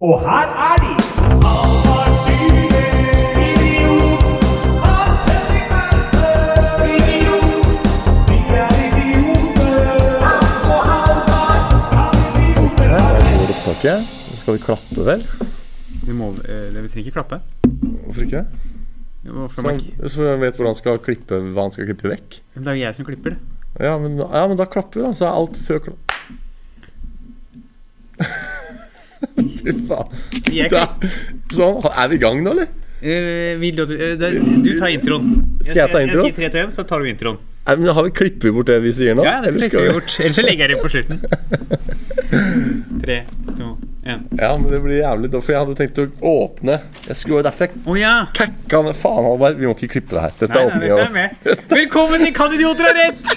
Og her er de! Er. Så skal vi klappe, vel? Vi, må, eh, vi trenger ikke klappe. Hvorfor ikke? Hvorfor Så han, så han vet hvor han skal klippe, hva han skal klippe vekk. Men Det er jo jeg som klipper det. Ja, men, ja, men da klapper vi, da. Så er alt før klapp. Fy faen. Da, sånn, er vi i gang nå, eller? Uh, vil du, uh, du, tar introen. Skal jeg ta introen? Jeg sier 3 2 1, så tar du introen. Nei, men Har vi klippet bort det vi sier nå? Ja, det Eller klipper vi bort. Ellers så legger jeg det på slutten. 3, 2, 1. Ja, men det blir jævlig dårlig, for jeg hadde tenkt å åpne. Jeg skulle derfor jeg Å ja! kakka med faen, Halvard. Vi må ikke klippe det her. Dette Nei, er nei, åpning. er og- med. Velkommen til Kan idioter ha rett!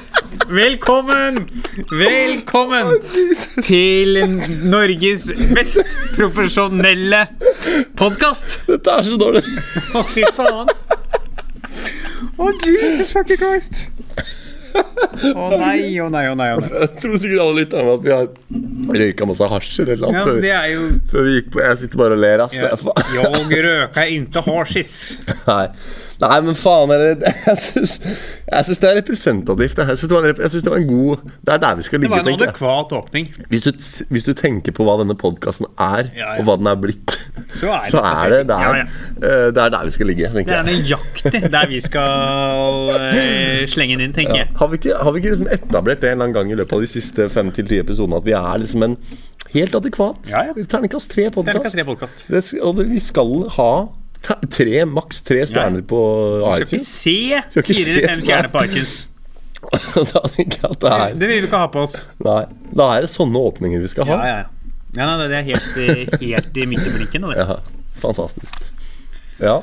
Velkommen! Velkommen til Norges mest profesjonelle podkast. Dette er så dårlig. Å, fy faen. Å, Jesus fucking Christ. Å nei, å nei, å nei. å nei Jeg tror sikkert alle lytterne at vi har røyka masse hasj eller noe Ja, før, jo før vi gikk på. Jeg sitter bare og ler, ass. Er. Jeg røker ikke hasjis. Nei. Nei, men faen er det Jeg syns, det er representativt. Jeg syns det, var jeg synes det var en god Det er der vi skal ligge Det var en tenker adekvat åpning. Hvis du, hvis du tenker på hva denne podkasten er, Ja, ja. og hva den er blitt, Så er det, så er det der, Ja, eh, det er der vi skal ligge, Det er jeg. nøyaktig der vi skal eh, slenge den inn, tenker jeg. Har vi ikke, har vi ikke liksom etablert det en eller annen gang i løpet av de siste fem til ti episodene at vi er liksom en helt adekvat Ja, ja. terningkast tre-podkast? Og det, vi skal ha tre, maks tre stjerner på Skal ikke iTunes. se Skal ikke fire se eller fem stjerner på iTunes. da tenker jeg at det er Det vil vi ikke ha på oss. Nei, da er det sånne åpninger vi skal ha. Ja, ja, ja. ja det er helt, eh, helt i midt i blinken. Ja, fantastisk. Ja,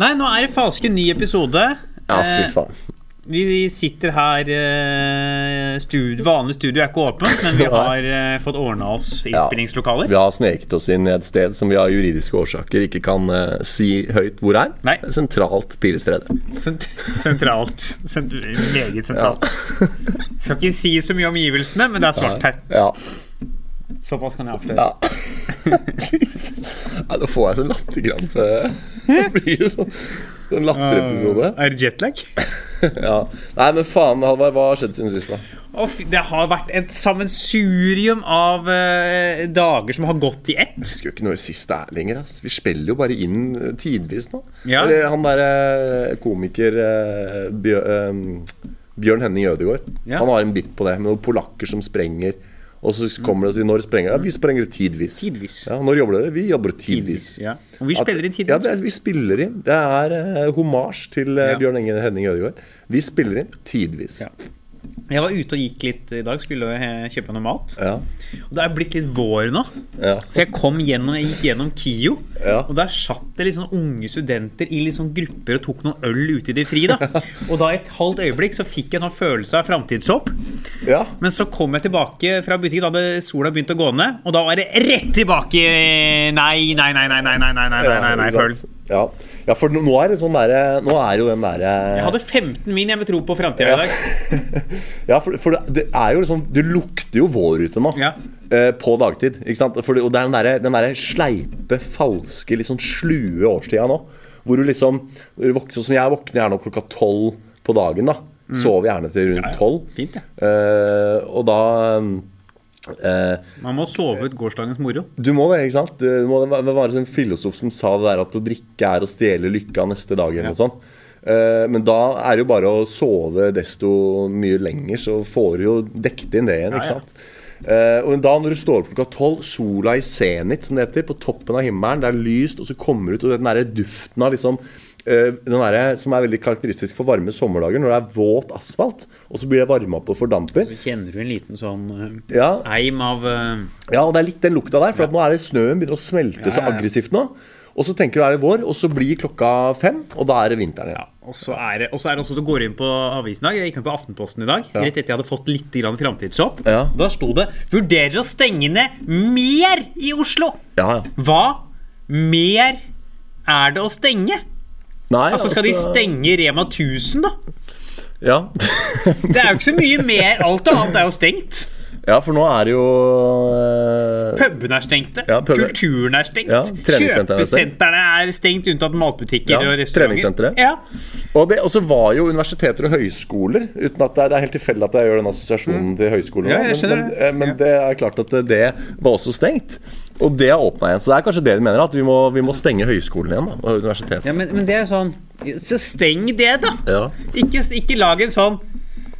Nei, nå er det falske ny episode. ja fy Eh, faen. Vi sitter her eh, studio, Vanlig studio er ikke åpent, men vi har eh, fått ordna oss innspillingslokaler. Vi har sneket oss inn et sted som vi av juridiske årsaker ikke kan eh, si høyt hvor er. Nei. Sentralt Pilestredet. Sent sentralt. Sent meget sentralt. Skal ikke si så mye om omgivelsene, men det er svart her. Ja. Såpass kan jeg avsløre. ja. Jesus. Nei, da får jeg så latterkrampe. Blir det sånn, sånn latterepisode. Er det jetlag? Ja. Nei, men faen, Halvard, hva har skjedd siden sist, da? Oh, det har vært et sammensurium av uh, dager som har gått i ett. Jeg husker jo ikke når sist det er lenger. Ass. Vi spiller jo bare inn eh, tidvis nå. Ja. Eller han derre komiker Bjør, eh, Bjørn Henning Ødegaard. Ja. Han har en bit på det, med noen polakker som sprenger. Og så kommer det og sier når sprenger dere? Ja, vi sprenger tidvis. Tidvis. Ja, når jobber dere? Vi jobber tidvis. tidvis Ja. Og vi spiller inn Ja, tidvis. det er, vi spiller inn. Det er uh, homasj til uh, Ja. Bjørn Enge- Henning Ødegaard. Vi spiller inn tidvis. Ja. Jeg var ute og gikk litt i dag, skulle kjøpe noe mat. Ja. Og det er blitt litt vår nå. Ja. Så jeg kom gjennom, jeg gikk gjennom KIO, Ja. og der satt det litt sånn unge studenter i litt sånn grupper og tok noe øl ute i det fri. da Og da i et halvt øyeblikk så fikk jeg en sånn følelse av framtidshåp. ja. Men så kom jeg tilbake fra butikken, da hadde sola begynt å gå ned, og da var det rett tilbake Nei, Nei, nei, nei, nei, nei, nei, nei, nei, nei, nei, nei nei Ja. Ja, for nå er det sånn derre Nå er jo den derre Jeg hadde 15 min jeg vil tro på framtida i dag. Ja, for, for det, det er jo liksom Det lukter jo vår ute nå. Ja. Eh, på dagtid. Ikke sant? For det, og det er den derre der sleipe, falske, litt sånn slue årstida nå. Hvor du liksom du våkner, Sånn som jeg våkner gjerne opp klokka tolv på dagen. da Sover gjerne til rundt tolv. Ja, ja. Fint, det. Eh, og da eh, Man må sove ut gårsdagens moro. Du må det, ikke sant? Det må det være en filosof som sa det der at å drikke er å stjele lykka neste dag. eller noe sånt. Eh, Men da er det jo bare å sove desto mye lenger, så får du jo dekket inn det igjen. ikke Ja, ja. sant? Eh, og da når du står opp klokka tolv, sola i zenit, som det heter, på toppen av himmelen, det er lyst, og så kommer du ut, og den der duften av liksom den der, som er veldig karakteristisk for varme sommerdager, når det er våt asfalt, og så blir det varma opp og fordamper. Så kjenner du en liten sånn uh, Ja, eim av uh... ja, og det er litt den lukta der, for at nå er det snøen begynner å smelte så Ja, ja, ja. aggressivt nå. Og så tenker du er det vår, og så blir klokka fem, og da er det vinteren igjen. Ja, og så er det, og så er det også Du går inn på avisen i dag. Jeg gikk inn på Aftenposten i dag. Rett etter jeg hadde fått litt. Ja. Da sto det 'Vurderer å stenge ned mer i Oslo'. Ja, ja. Hva mer er det å stenge? Nei, Altså Skal de stenge Rema 1000, da? Ja. Det er jo ikke så mye mer. Alt annet er jo stengt. Ja, for nå er det jo uh... Pubene er stengte. Ja, pub... Kulturen er stengt. Ja. Kjøpesentrene er stengt, unntatt matbutikker Ja, og restauranter. Ja. Og det også var jo universiteter og høyskoler, uten at det er, det er helt tilfeldig at jeg gjør den assosiasjonen til høyskoler. Ja, men, men, det. eh, men det er klart at det- det var også stengt. Og det har åpna igjen. Så det er kanskje det de mener, at vi må, vi må stenge høyskolen igjen. da, Og universitetet. ja, men, men det er sånn Så steng det, da! Ja. Ikke, ikke lag en sånn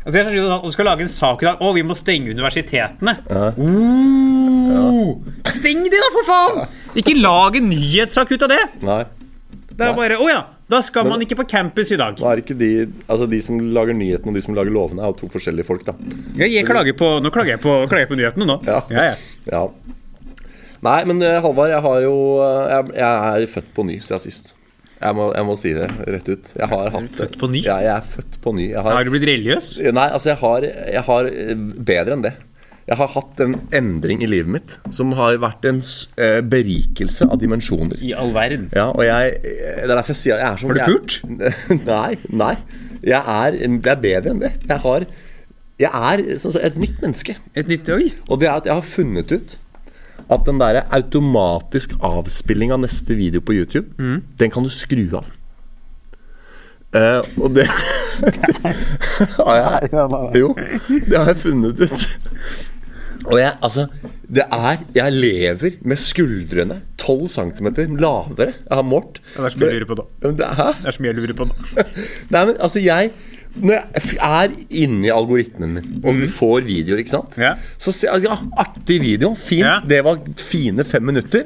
Altså jeg skjønner at Du skal lage en sak i dag Å, vi må stenge universitetene. Ja. Oh, Steng de, da, for faen! Ikke lag en nyhetssak ut av det! Nei. Det er bare Å ja, da skal man ikke på campus i dag. Nå er ikke de Altså de som lager nyhetene og de som lager lovene, er jo to forskjellige folk, da. Jeg, jeg klager på, nå klager jeg på, klager jeg på nyhetene nå. Ja. Ja, ja. Ja. Nei, men eh, Halvard, jeg har jo eh, Jeg, jeg er født på ny siden sist. Jeg må, jeg må si det rett ut. Jeg har hatt født på ny? Ja, jeg er født på ny. Har, Har du blitt religiøs? Nei, altså jeg har, jeg har eh, Bedre enn det. Jeg har hatt en endring i livet mitt som har vært en berikelse av dimensjoner. I all verden. Ja, og jeg Det er derfor jeg sier jeg er som Har du pult? nei, nei. Jeg er, det er bedre enn det. Jeg har Jeg er sånn, et nytt menneske. Et nytt øy? Og det er at jeg har funnet ut at den der automatisk avspilling av neste video på YouTube, Mm. den kan du skru av. Uh, og det har jeg Jo, det har jeg funnet ut. Og jeg, altså Det er Jeg lever med skuldrene 12 cm lavere. Jeg har målt. Det er så mye jeg lurer på, da. Det- Hæ? Det er så mye jeg lurer på nå. Nei, men altså, jeg Når jeg er inne i algoritmen min, og du får videoer, ikke sant Ja. Så ser jeg ja, artig video. Fint. Ja. Det var fine fem minutter.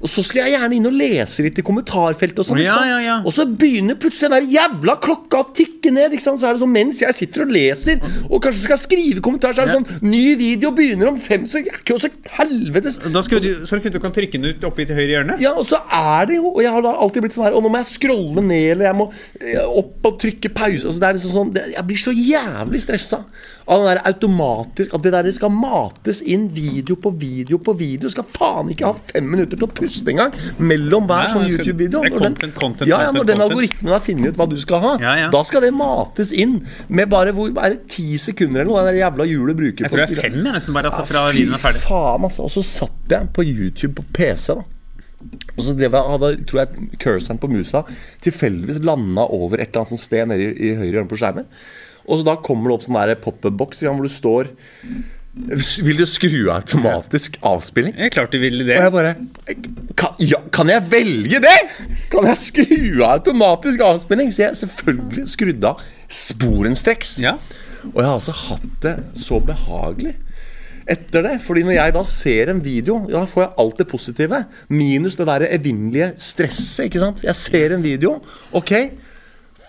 Og så skulle jeg gjerne inn og lese litt i kommentarfeltet, og ikke Ja. Og så begynner plutselig den der jævla klokka å tikke ned. Ikke sant? Så er det sånn mens jeg sitter og leser, og kanskje skal skrive kommentar, så er det sånn Ny video begynner om fem Så jeg så helvetes Da skal du, så er det fint du kan trykke den ut oppi til høyre hjørne? ja, og så er det jo Og jeg har da alltid blitt sånn her Og nå må jeg scrolle ned, eller jeg må eh, opp og trykke pause. Altså, det er liksom sånn det, Jeg blir så jævlig stressa av den der automatisk At det der skal mates inn video på video på video. Skal faen ikke ha fem minutter til å puste engang mellom hver Nei, sånn YouTube-video. Når, content, den- content, ja, ja, når den algoritmen har funnet ut hva du skal ha, Ja, da skal det mates inn med bare hvor, er det ti sekunder eller noe, den der jævla hjulet bruker Jeg på tror å det er fem, jeg, nesten bare, altså, fra videoen er ferdig. faen, altså. Og så satt jeg på YouTube på PC, da. Og så drev jeg, hadde, tror jeg cursoren på musa tilfeldigvis landa over et eller annet sånt sted nede i, i høyre hjørne på skjermen. Og så da kommer det opp sånn pop-up-boks hvor du står Vil du skru automatisk avspilling? Jeg klart du ville det. Og jeg bare kan, ja, kan jeg velge det?! Kan jeg skru av automatisk avspilling? Så jeg selvfølgelig skrudde av sporenstreks. Ja. Og jeg har altså hatt det så behagelig etter det. Fordi når jeg da ser en video, da får jeg alt det positive. Minus det der evinnelige stresset. ikke sant? Jeg ser en video. Ok,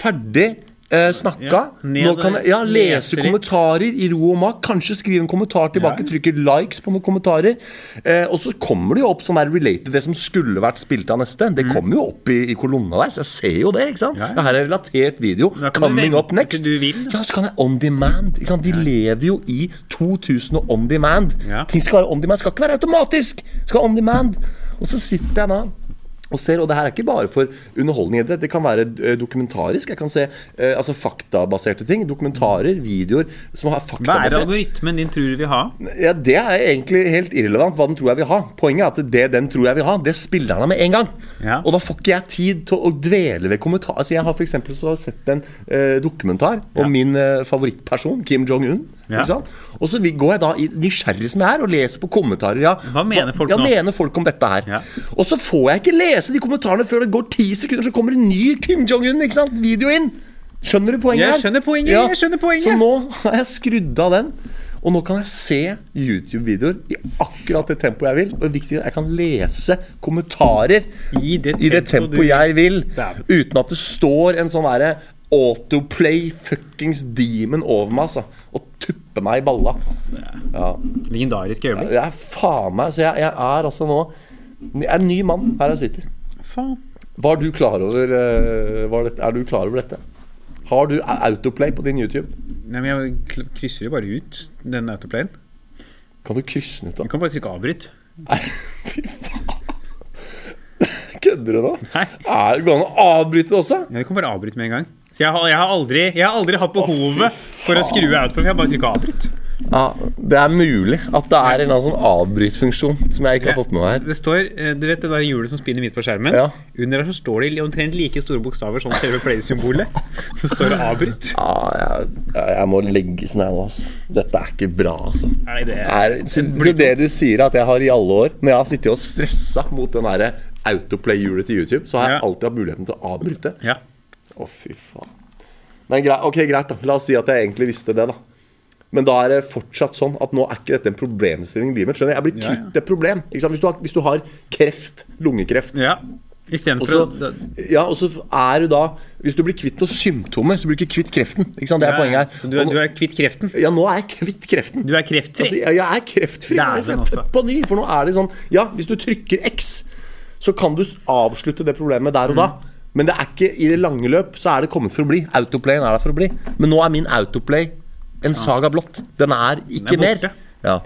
ferdig eh, snakka. Ja, kan ja, lese kommentarer i ro og mak. Kanskje skrive en kommentar tilbake. Ja. Trykke likes på noen kommentarer. Eh, og så kommer det jo opp sånn der related, det som skulle vært spilt av neste. Det kommer jo opp i, i kolonna der, så jeg ser jo det. ikke sant? Mm. Ja, her er relatert video. Coming up next. Ja, så kan jeg on demand. Ikke sant? De lever jo i 2000 og on demand. Ting skal være on demand, skal ikke være automatisk. Skal on demand. Og så sitter jeg da og ser, og det her er ikke bare for underholdning. Det Det kan være eh, dokumentarisk. Jeg kan se eh, altså faktabaserte ting. Dokumentarer, videoer som har Hva er det algoritmen din tror du vil ha? Ja, Det er egentlig helt irrelevant hva den tror jeg vil ha. Poenget er at det den tror jeg vil ha, det spiller han av med en gang. Ja. Og da får ikke jeg tid til å dvele ved kommentarer. Altså, jeg har eksempel sett en eh, dokumentar om Ja. min eh, favorittperson, Kim Jong-un. Ja. Og så går jeg da i nysgjerrig som jeg er, og leser på kommentarer. Ja, Hva mener folk ja, nå? mener folk om dette her? Ja. Og så får jeg ikke lese de kommentarene før det går ti sekunder, så kommer en ny Kim Jong-un ikke sant? video inn. Skjønner du poenget Jeg skjønner poenget, jeg skjønner poenget. Så nå har jeg skrudd av den. Og nå kan jeg se YouTube-videoer i akkurat det tempoet jeg vil. Og det er viktig, jeg kan lese kommentarer I det i det tempo du jeg vil. Uten at det står en sånn derre autoplay fuckings demon over meg altså, og tupper meg i balla. Ja. Legendarisk øyeblikk. Jeg er faen meg Så jeg, jeg er altså nå Jeg er en ny mann her jeg sitter. Faen. Var du klar over eh, var det, Er du klar over dette? Har du autoplay på din YouTube? Nei, men jeg krysser jo bare ut den autoplayen. Kan du krysse den ut, da? Du kan bare trykke avbryt. Nei, fy faen. Kødder du nå? Nei. Er det an å avbryte det også? Ja, du kan bare avbryte med en gang. Så jeg har, jeg har, aldri, jeg har aldri hatt behovet for å skru av autoplayen. Jeg har bare trykket avbryt. Ja, det er mulig at det er en sånn avbrytfunksjon som jeg ikke har fått med meg her. Det står, eh, du vet det der hjulet som spinner midt på skjermen? Ja. Under der så står det i omtrent like store bokstaver som selve play-symbolet. Så står det avbryt. Ja, jeg, jeg må legge sånn her nå, altså. Dette er ikke bra, altså. Er det Er, det, det du sier at jeg har i alle år Når jeg har sittet og stressa mot den derre autoplay-hjulet til YouTube, så har jeg Ja. alltid hatt muligheten til å avbryte. Ja. Å, fy faen. Men greit, ok, greit, da. La oss si at jeg egentlig visste det, da. Men da er det fortsatt sånn at nå er ikke dette en problemstilling i livet mitt. Skjønner Jeg Jeg er blitt Ja, ja. kvitt et problem. Hvis, du har, hvis du har kreft, lungekreft ja. Istedenfor ja, og så er du da Hvis du blir kvitt noen symptomer, så blir du ikke kvitt kreften. Ikke sant? Det er poenget her. Så du er, du er kvitt kreften? Ja, nå er jeg kvitt kreften. Du er kreftfri? Altså, jeg, jeg er kreftfri. Det er den også. på ny. For nå er det sånn Ja, hvis du trykker X, så kan du avslutte det problemet der og da. Mm. Men det er ikke i det lange løp så er det kommet for å bli. Autoplayen er der for å bli. Men nå er min autoplay en saga blått. Den er ikke Den er det mer. Ja.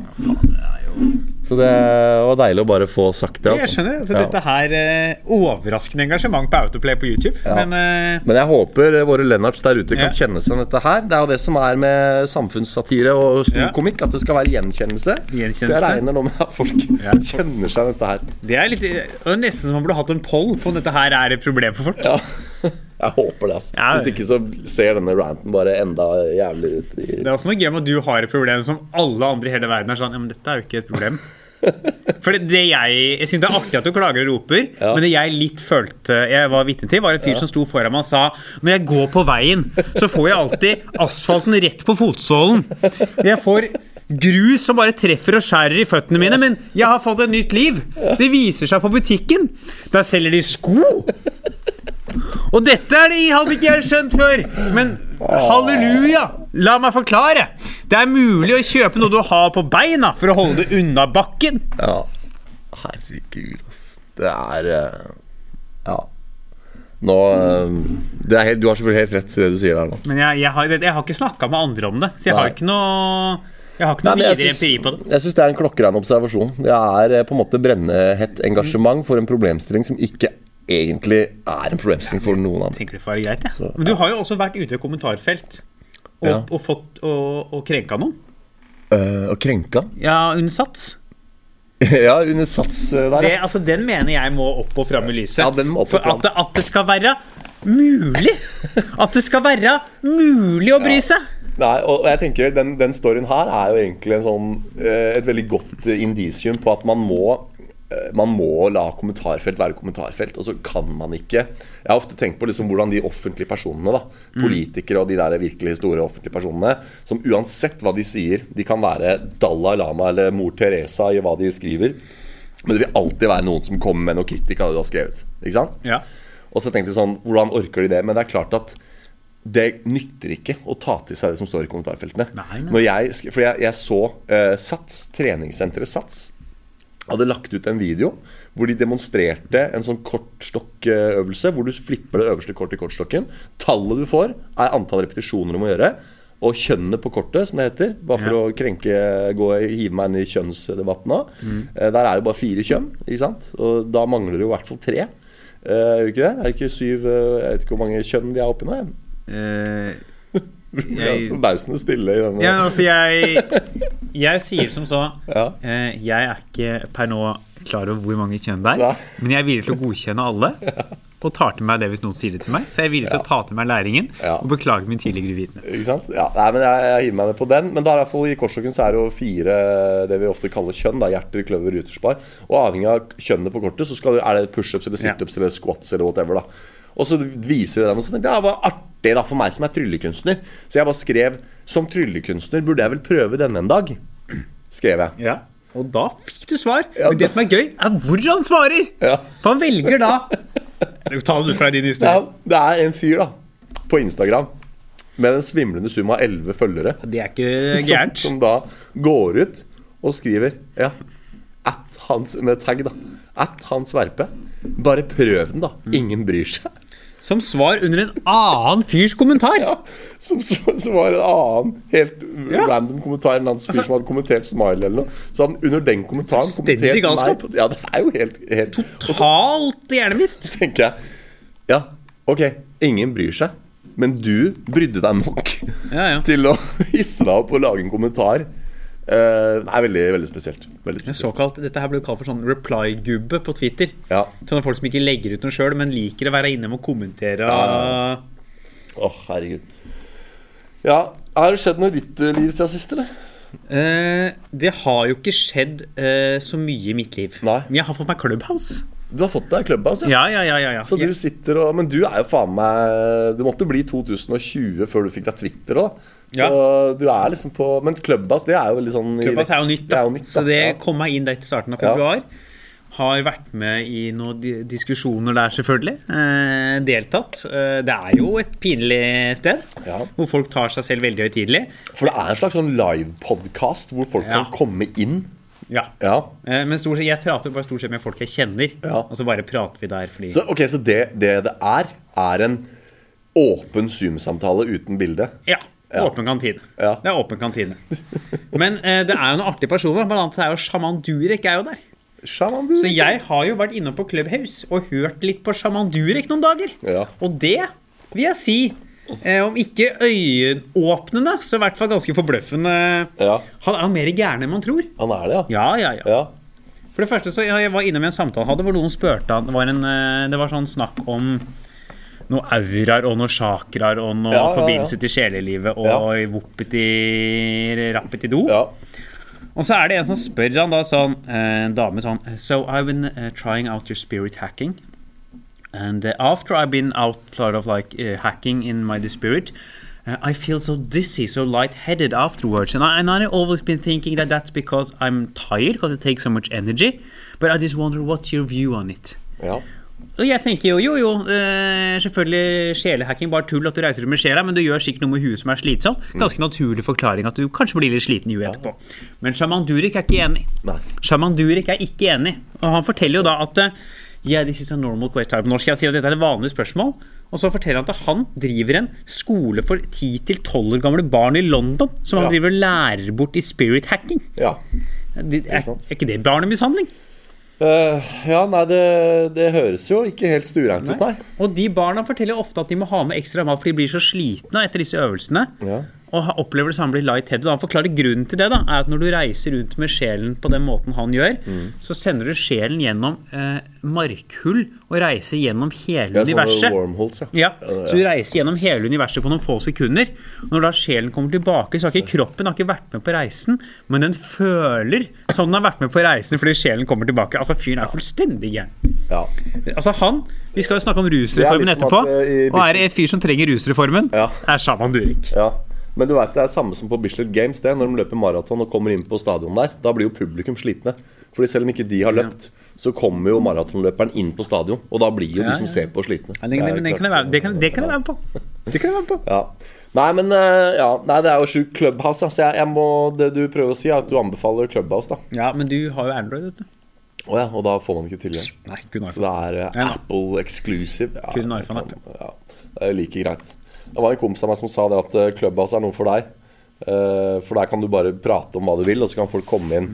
Så det var deilig å bare få sagt det. Jeg Altså. skjønner altså, Ja. dette her eh, overraskende engasjement på Autoplay på YouTube. Men uh... Men jeg håper våre Lennarts der ute kan Ja. kjenne seg dette her. Det er jo det som er med samfunnssatire og Ja. storkomikk, at det skal være gjenkjennelse. Gjenkjennelse. Så jeg regner nå med at folk Ja. kjenner seg dette her. det er litt det er nesten som om man burde hatt en poll på om dette her er et problem for folk. Ja. Jeg håper det, altså. Ja. Hvis ikke så ser denne ranten bare enda jævligere ut. Det er også noe gøy med at du har et problem som alle andre i hele verden er sånn Ja, men dette er jo ikke et problem. For det, det jeg Jeg syns det er artig at du klager og roper, Ja. men det jeg litt følte jeg var vitne til, var en fyr som sto foran meg og sa Når jeg går på veien, så får jeg alltid asfalten rett på fotsålen. Jeg får grus som bare treffer og skjærer i føttene mine, men jeg har fått et nytt liv. Det viser seg på butikken. Der selger de sko. Og dette er det hadde ikke jeg skjønt før. Men halleluja, la meg forklare. Det er mulig å kjøpe noe du har på beina for å holde det unna bakken. Ja. Herregud, altså. Det er eh, Ja. Nå eh, det helt, Du har selvfølgelig helt rett i det du sier der nå. Men jeg, jeg, har, jeg har ikke snakka med andre om det, så jeg har ikke noe Jeg har ikke noe Nei, videre empiri på det. Jeg syns det er en klokkeren observasjon. Det er eh, på en måte brennehett engasjement for en problemstilling som ikke egentlig er en problemstilling for noen andre. Tenker det får være greit, jeg. Men du har jo også vært ute i kommentarfelt og, Ja. og fått og, og krenka noen. Uh, og krenka? Ja, under sats. ja, under sats der, ja. Det, altså, den mener jeg må opp og fram i lyset. Ja, den må opp og For at det, at det skal være mulig At det skal være mulig å bry seg. Nei, og jeg tenker den, den storyen her er jo egentlig en sånn, eh, et veldig godt eh, indisium på at man må eh, man må la kommentarfelt være kommentarfelt, og så kan man ikke Jeg har ofte tenkt på liksom hvordan de offentlige personene, da politikere og de der virkelig store offentlige personene, som uansett hva de sier De kan være Dalai Lama eller mor Teresa i hva de skriver, men det vil alltid være noen som kommer med noe kritikk av det du har skrevet. Ikke sant? Ja. Og så tenkte jeg sånn, hvordan orker de det? Men det er klart at det nytter ikke å ta til seg det som står i kommentarfeltene. Nei, nei. Når jeg, for jeg, jeg så uh, Sats, treningssenteret Sats, hadde lagt ut en video hvor de demonstrerte en sånn kortstokkøvelse, hvor du flipper det øverste kortet i kortstokken. Tallet du får, er antall repetisjoner du må gjøre. Og kjønnet på kortet, som det heter. Bare for Ja. å krenke gå, hive meg inn i kjønnsdebatten nå. Mm. Eh, der er det bare fire kjønn, ikke sant? Og da mangler det jo i hvert fall tre. Eh, er det ikke det? Er det ikke syv eh, Jeg vet ikke hvor mange kjønn vi er oppi nå. Eh, jeg, forbausende stille i denne ja, altså jeg Jeg sier som så Ja. eh, Jeg er ikke per nå klar over hvor mange kjønn det er, Nei. men jeg er villig til å godkjenne alle. Og tar til meg det hvis noen sier det til meg. Så jeg er villig til å ta til meg læringen og beklage min tidligere uvitenhet. Ikke sant? Ja, nei, men jeg, jeg hiver meg med på den. Men da er i hvert i kortstokken så er det jo fire det vi ofte kaller kjønn. da, Hjerter, kløver, ruterspar. Og avhengig av kjønnet på kortet, så skal er det pushups eller situps eller squats eller whatever. da Og så viser det den, og så det var artig da for meg som er tryllekunstner. Så jeg bare skrev som tryllekunstner burde jeg vel prøve denne en dag. Skrev jeg. Ja. Og da fikk du svar. Men det som er gøy, er hvor han svarer! Ja. For han velger da Ta det ut fra din Ja, det er en fyr da på Instagram med en svimlende sum av elleve følgere. Det er ikke som, som da går ut og skriver Ja, at hans med tagg, da. At Hans Verpe. Bare prøv den, da. Ingen bryr seg. Som svar under en annen fyrs kommentar. Ja, som, som, var en annen helt random kommentar. En annen fyr som hadde kommentert Smile eller noe. Så han under den kommentaren galskap. meg Ja, det er jo helt, helt Totalt hjernemist. tenker jeg Ja, ok, ingen bryr seg, men du brydde deg nok Ja, ja. til å hisse deg opp og lage en kommentar Eh, det er veldig, veldig spesielt. Veldig spesielt. såkalt, Dette her ble jo kalt for sånn reply-gubbe på Twitter. Ja. Sånne folk som ikke legger ut noe sjøl, men liker å være inne og kommentere. Ja, Åh, herregud. Ja, Har det skjedd noe i ditt eh, liv siden sist, eller? Uh, det har jo ikke skjedd uh, så mye i mitt liv. Nei. Men jeg har fått meg Clubhouse. Du har fått deg Clubhouse. Ja, ja, ja. ja, ja. Så du sitter og Men du er jo faen meg Det måtte bli 2020 før du fikk deg Twitter òg. Så du er liksom på Men Clubhouse, det er jo veldig sånn Clubhouse er jo nytt, da. Det jo nytt, så det kom meg inn der til starten av februar. Har vært med i noen diskusjoner der, selvfølgelig. Eh, deltatt. Eh, det er jo et pinlig sted. Ja. Hvor folk tar seg selv veldig høytidelig. For det er en slags sånn livepodkast hvor folk Ja. kan komme inn. Ja. Ja. Eh, men stort sett, jeg prater jo bare stort sett med folk jeg kjenner. Ja. Og så bare prater vi der fordi Så, ok, så det, det det er, er en åpen Zoom-samtale uten bilde? Ja. Ja. Åpen kantine. Ja. Det er åpen kantine. Men eh, det er jo noen artige personer. Blant annet er jo Shaman Durek er jo der. Shaman, du. Så jeg har jo vært inne på Clubhouse og hørt litt på Shaman Durek noen dager. Ja. Og det vil jeg si, eh, om ikke øyeåpnende, så i hvert fall ganske forbløffende. Ja. Han er jo mer gæren enn man tror. Han er det, ja? Ja, ja, ja. Ja. For det første så jeg var innom en samtale hadde hvor noen spurte han Det var, en, eh, det var sånn snakk om noe auraer og noe chakraer og noe Ja, ja, ja. forbindelse til sjelelivet og Ja. voppeti rappetido. ja. Og så er det en som spør han da sånn eh, En dame sånn So I've been uh, trying out your spirit hacking And uh, after I've been out sort of like uh, hacking in my spirit uh, I feel so dizzy, so lightheaded afterwards And, I, and I've always been thinking that that's because I'm tired Because it takes so much energy But I just wonder what's your view on it ja. Og jeg tenker jo, jo, jo, eh, selvfølgelig sjelehacking bare tull at du reiser rundt med sjela, men du gjør sikkert noe med huet som er slitsomt. Ganske naturlig forklaring at du kanskje blir litt sliten i huet etterpå. Men Shaman Durek er ikke enig. Shaman Durek er ikke enig. Og han forteller jo da at eh, Yeah, this is a normal question. På norsk jeg sier at dette er et vanlig spørsmål. Og så forteller han at han driver en skole for 10-12 år gamle barn i London, som han Ja. driver og lærer bort i spirit hacking. ja. Det, er, er ikke det barnemishandling? Eh, ja, nei, det, det høres jo ikke helt stureint ut, nei. Og de barna forteller ofte at de må ha med ekstra mat, for de blir så slitne etter disse øvelsene. Ja. Og opplever det samme blir light-headed. Og Han forklarer grunnen til det. da, er at Når du reiser rundt med sjelen på den måten han gjør, Mm. så sender du sjelen gjennom eh, markhull og reiser gjennom hele Ja, universet. wormholes, ja. Ja, Så du reiser gjennom hele universet på noen få sekunder. Når da sjelen kommer tilbake, så har ikke kroppen har ikke vært med på reisen, men den føler som den har vært med på reisen fordi sjelen kommer tilbake. Altså, Fyren er fullstendig gæren. ja. Altså han, Vi skal jo snakke om rusreformen etterpå. at, uh, Og er det en fyr som trenger rusreformen, er Shaman Durek. ja. Men du vet, det er samme som på Bislett Games. det Når de løper maraton og kommer inn på stadion der, da blir jo publikum slitne. Fordi selv om ikke de har løpt, så kommer jo maratonløperen inn på stadion. Og da blir jo de som ser på, slitne. Ja, det, det, det, kan jeg være, det, kan, det kan jeg være med på. Det kan jeg være med på. Ja. Nei, men eh, ja, nei, det er jo sjukt. Clubhouse. Altså, jeg, jeg må, det du prøver å si, er at du anbefaler Clubhouse. da Ja, men du har jo Android, vet du. Å ja, Og da får man ikke tilgang. Nei, kun Så det er nei. Apple exclusive. Ja, Kun iPhone-app, Ja, det er like greit. Det var en kompis av meg som sa det at eh, Clubhouse er noe for deg. Eh, for der kan du bare prate om hva du vil, og så kan folk komme inn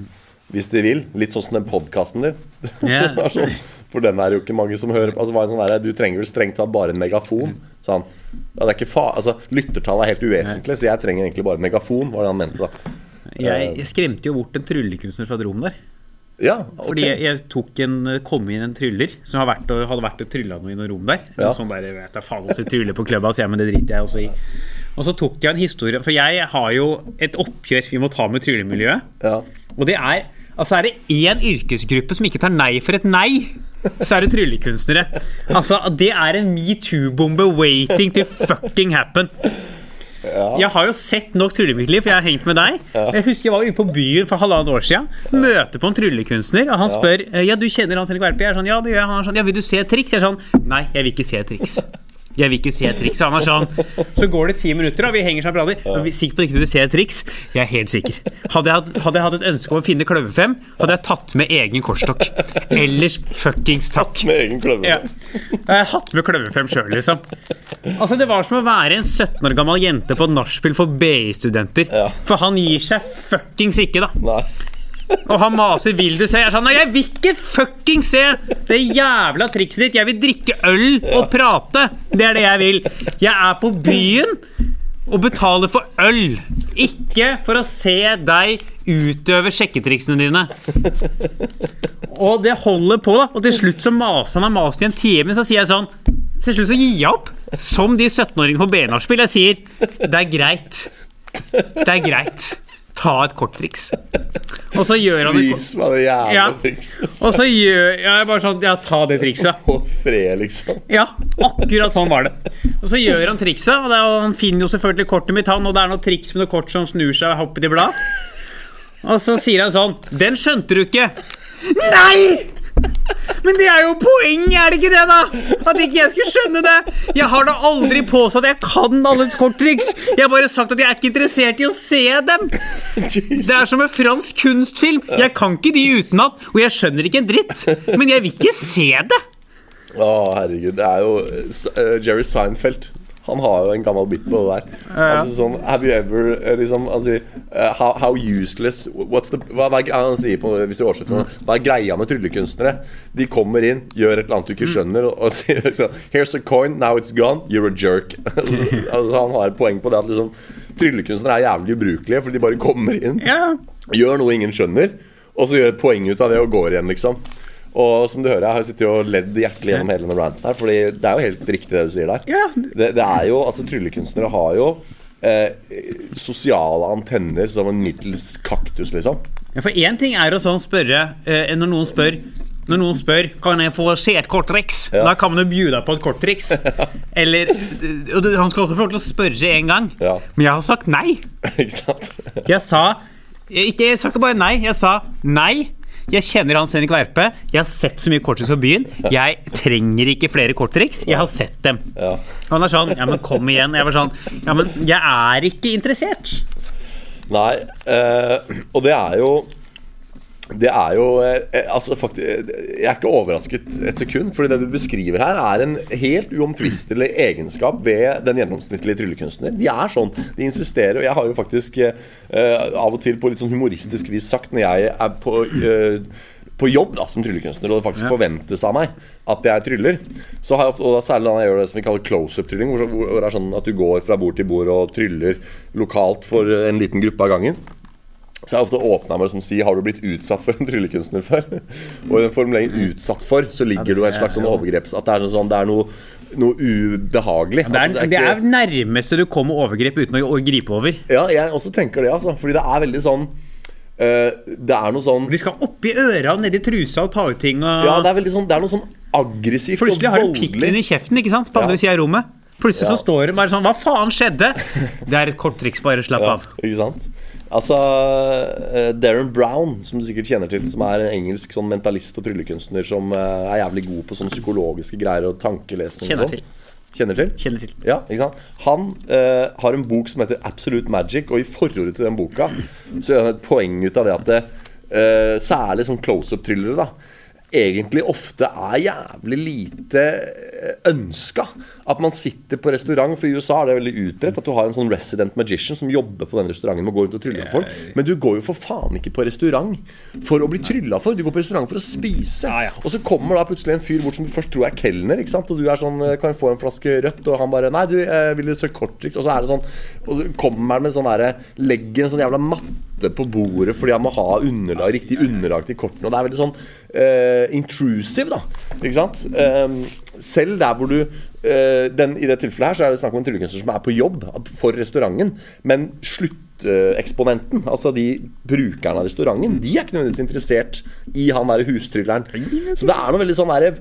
hvis de vil. Litt sånn som den podkasten din. Yeah. Så sånn, for den er jo ikke mange som hører på. Altså, en sånn der, du trenger vel strengt tatt bare en megafon. Sånn. Ja, det er ikke fa altså, Lyttertallet er helt uvesentlig, så jeg trenger egentlig bare en megafon. Var det han mente da Jeg, jeg skremte jo bort en tryllekunstner fra et rom der. Ja, okay. Fordi jeg, jeg tok en, kom inn en tryller som har vært og, hadde vært og trylla noe i noe rom der. Ja. Sånn der, jeg vet jeg faen også tryller på klubba, så jeg, men det driter jeg også i. Og så tok jeg en historie, for jeg har jo et oppgjør vi må ta med tryllemiljøet. Ja. Og det er Altså er det én yrkesgruppe som ikke tar nei for et nei, så er det tryllekunstnere. Altså, Det er en metoo-bombe waiting to fucking happen. Jeg har jo sett nok trylle i mitt liv, for jeg har hengt med deg. Jeg husker jeg var ute på byen for halvannet år siden. Møter på en tryllekunstner, og han spør Ja, du kjenner Hans Henrik Verpe? Jeg er sånn, ja, det gjør jeg. Han er sånn, ja, vil du se et triks? Jeg er sånn, nei, jeg vil ikke se et triks. Jeg vil ikke se et triks. Han er sånn, så går det ti minutter, og vi henger sammen og prater. Sikker på at ikke du vil se et triks? Jeg er helt sikker. Hadde jeg, hatt- hadde jeg hatt et ønske om å finne kløverfem, hadde jeg tatt med egen korstokk. Ellers fuckings takk. Tatt Med egen kløver. Ja. Jeg har hatt med kløverfem sjøl, liksom. Altså, det var som å være en 17 år gammel jente på et nachspiel for BI-studenter. Ja. For han gir seg fuckings ikke, da. Nei. Og han maser 'vil du se'? Jeg er sånn, jeg vil ikke fucking se det jævla trikset ditt! Jeg vil drikke øl og prate! Det er det jeg vil. Jeg er på byen. og betaler for øl. Ikke for å se deg utøve sjekketriksene dine. Og det holder på. Og til slutt så maser han og maser i en time, så sier jeg sånn Til slutt så gir jeg opp. Som de 17-åringene på B-nachspiel. Jeg sier det er greit. Det er greit. Ta et korttriks. Og så gjør han. Vis meg det jævla Ja. trikset. Og så gjør jeg bare sånn Ja, ta det trikset. Og fred, liksom. Ja, akkurat sånn var det. Og så gjør han trikset, og det er, og han finner jo selvfølgelig kortet mitt, han, og det er noe triks med noe kort som snur seg og hopper i blad. Og så sier han sånn Den skjønte du ikke. Nei! Men det er jo poenget, er det ikke det, da? At ikke jeg skulle skjønne det. Jeg har da aldri påstått at jeg kan alle korttriks. Jeg har bare sagt at jeg er ikke interessert i å se dem. Det er som en fransk kunstfilm. Jeg kan ikke de utenat, og jeg skjønner ikke en dritt. Men jeg vil ikke se det. Å, herregud. Det er jo eh, Jerry Seinfeld. Han har jo en gammel bit på det der. Altså, sånn, have you ever eh, liksom, Han sier uh, how, how useless what's the, hva, hva, Han sier på, hvis du oversetter noe, Hva er greia med tryllekunstnere? De kommer inn, gjør et eller annet du ikke skjønner, og, og sier liksom Here's a coin, now it's gone, you're a jerk. altså, altså, han har et poeng på det at liksom tryllekunstnere er jævlig ubrukelige, fordi de bare kommer inn, yeah. gjør noe ingen skjønner, og så gjør et poeng ut av det og går igjen, liksom. Og som du hører, jeg har sittet og ledd hjertelig gjennom hele denne ranten her, Fordi det er jo helt riktig det du sier der. Ja. Det, det er jo, altså Tryllekunstnere har jo eh, sosiale antenner som en middels kaktus, liksom. Ja, for én ting er å sånn spørre eh, Når noen spør når noen spør Kan jeg få se et korttriks, Ja. da kan man jo deg på et korttriks. Eller og du- Han skal også få lov til å spørre en gang. Ja. Men jeg har sagt nei. ikke sant? Jeg sa ikke, jeg sa ikke bare nei, jeg sa nei. Jeg kjenner Hans Henrik Verpe. Jeg har sett så mye korttriks på byen. Jeg trenger ikke flere korttriks. Jeg har sett dem. Ja. Han er sånn Ja, men kom igjen. Jeg var sånn Ja, men jeg er ikke interessert. Nei, eh, og det er jo det er jo eh, altså faktisk, Jeg er ikke overrasket et sekund, Fordi det du beskriver her, er en helt uomtvistelig egenskap ved den gjennomsnittlige tryllekunstner. De er sånn. De insisterer. Og jeg har jo faktisk eh, av og til på litt sånn humoristisk vis sagt når jeg er på eh, på jobb da, som tryllekunstner, og det faktisk forventes av meg at jeg tryller, så har jeg ofte, og da særlig når jeg gjør det som vi kaller close-up-trylling, hvor, hvor det er sånn at du går fra bord til bord og tryller lokalt for en liten gruppe av gangen, så jeg ofte åpna med å si Har du blitt utsatt for en tryllekunstner før? Og i den formuleringen 'utsatt for' så ligger det jo en slags sånn overgreps At det er, sånn, det er noe, noe ubehagelig. Det er, Altså, det er ikke- nærmeste du kommer overgrep uten å, gripe over. Ja, jeg også tenker det, altså. Fordi det er veldig sånn eh, Det er noe sånn De skal oppi øra og nedi trusa og ta ut ting. Og Ja, det er sånn Det er noe sånn aggressivt Plutselig og har du pikken voldelig. i kjeften ikke sant? på andre Ja. sida av rommet. Plutselig Ja. så står de bare sånn Hva faen skjedde? Det er et kort triks, bare slapp Ja, av. ikke sant? Altså eh, Darren Brown, som du sikkert kjenner til, som er en engelsk sånn mentalist og tryllekunstner som eh, er jævlig god på sånne psykologiske greier og tankelesning. Kjenner sånn. til. Kjenner til? Kjenner til. Ja, ikke sant? Han eh, har en bok som heter Absolute Magic, og i forordet til den boka så gjør han et poeng ut av det at det, eh, særlig sånn close-up-thrillere da egentlig ofte er jævlig lite ønska. At man sitter på restaurant, for i USA er det veldig utbredt at du har en sånn resident magician som jobber på den restauranten med å gå rundt og trylle for folk. Men du går jo for faen ikke på restaurant for å bli trylla for. Du går på restaurant for å spise. Og så kommer da plutselig en fyr bort som du først tror er kelner, ikke sant? og du er sånn Kan jeg få en flaske rødt? Og han bare Nei, du, vil søke korttriks. Og så er det sånn Og så kommer han med sånn derre Legger en sånn jævla matte på bordet fordi han må ha underlag, riktig underlag til kortene. Og det er veldig sånn uh, intrusive, da. Ikke sant? Um, selv der hvor du uh, den, I det tilfellet her så er det snakk om en tryllekunstner som er på jobb for restauranten, men slutteksponenten, altså de brukerne av restauranten, de er ikke nødvendigvis interessert i han derre hustrylleren. Så det er noe veldig sånn derre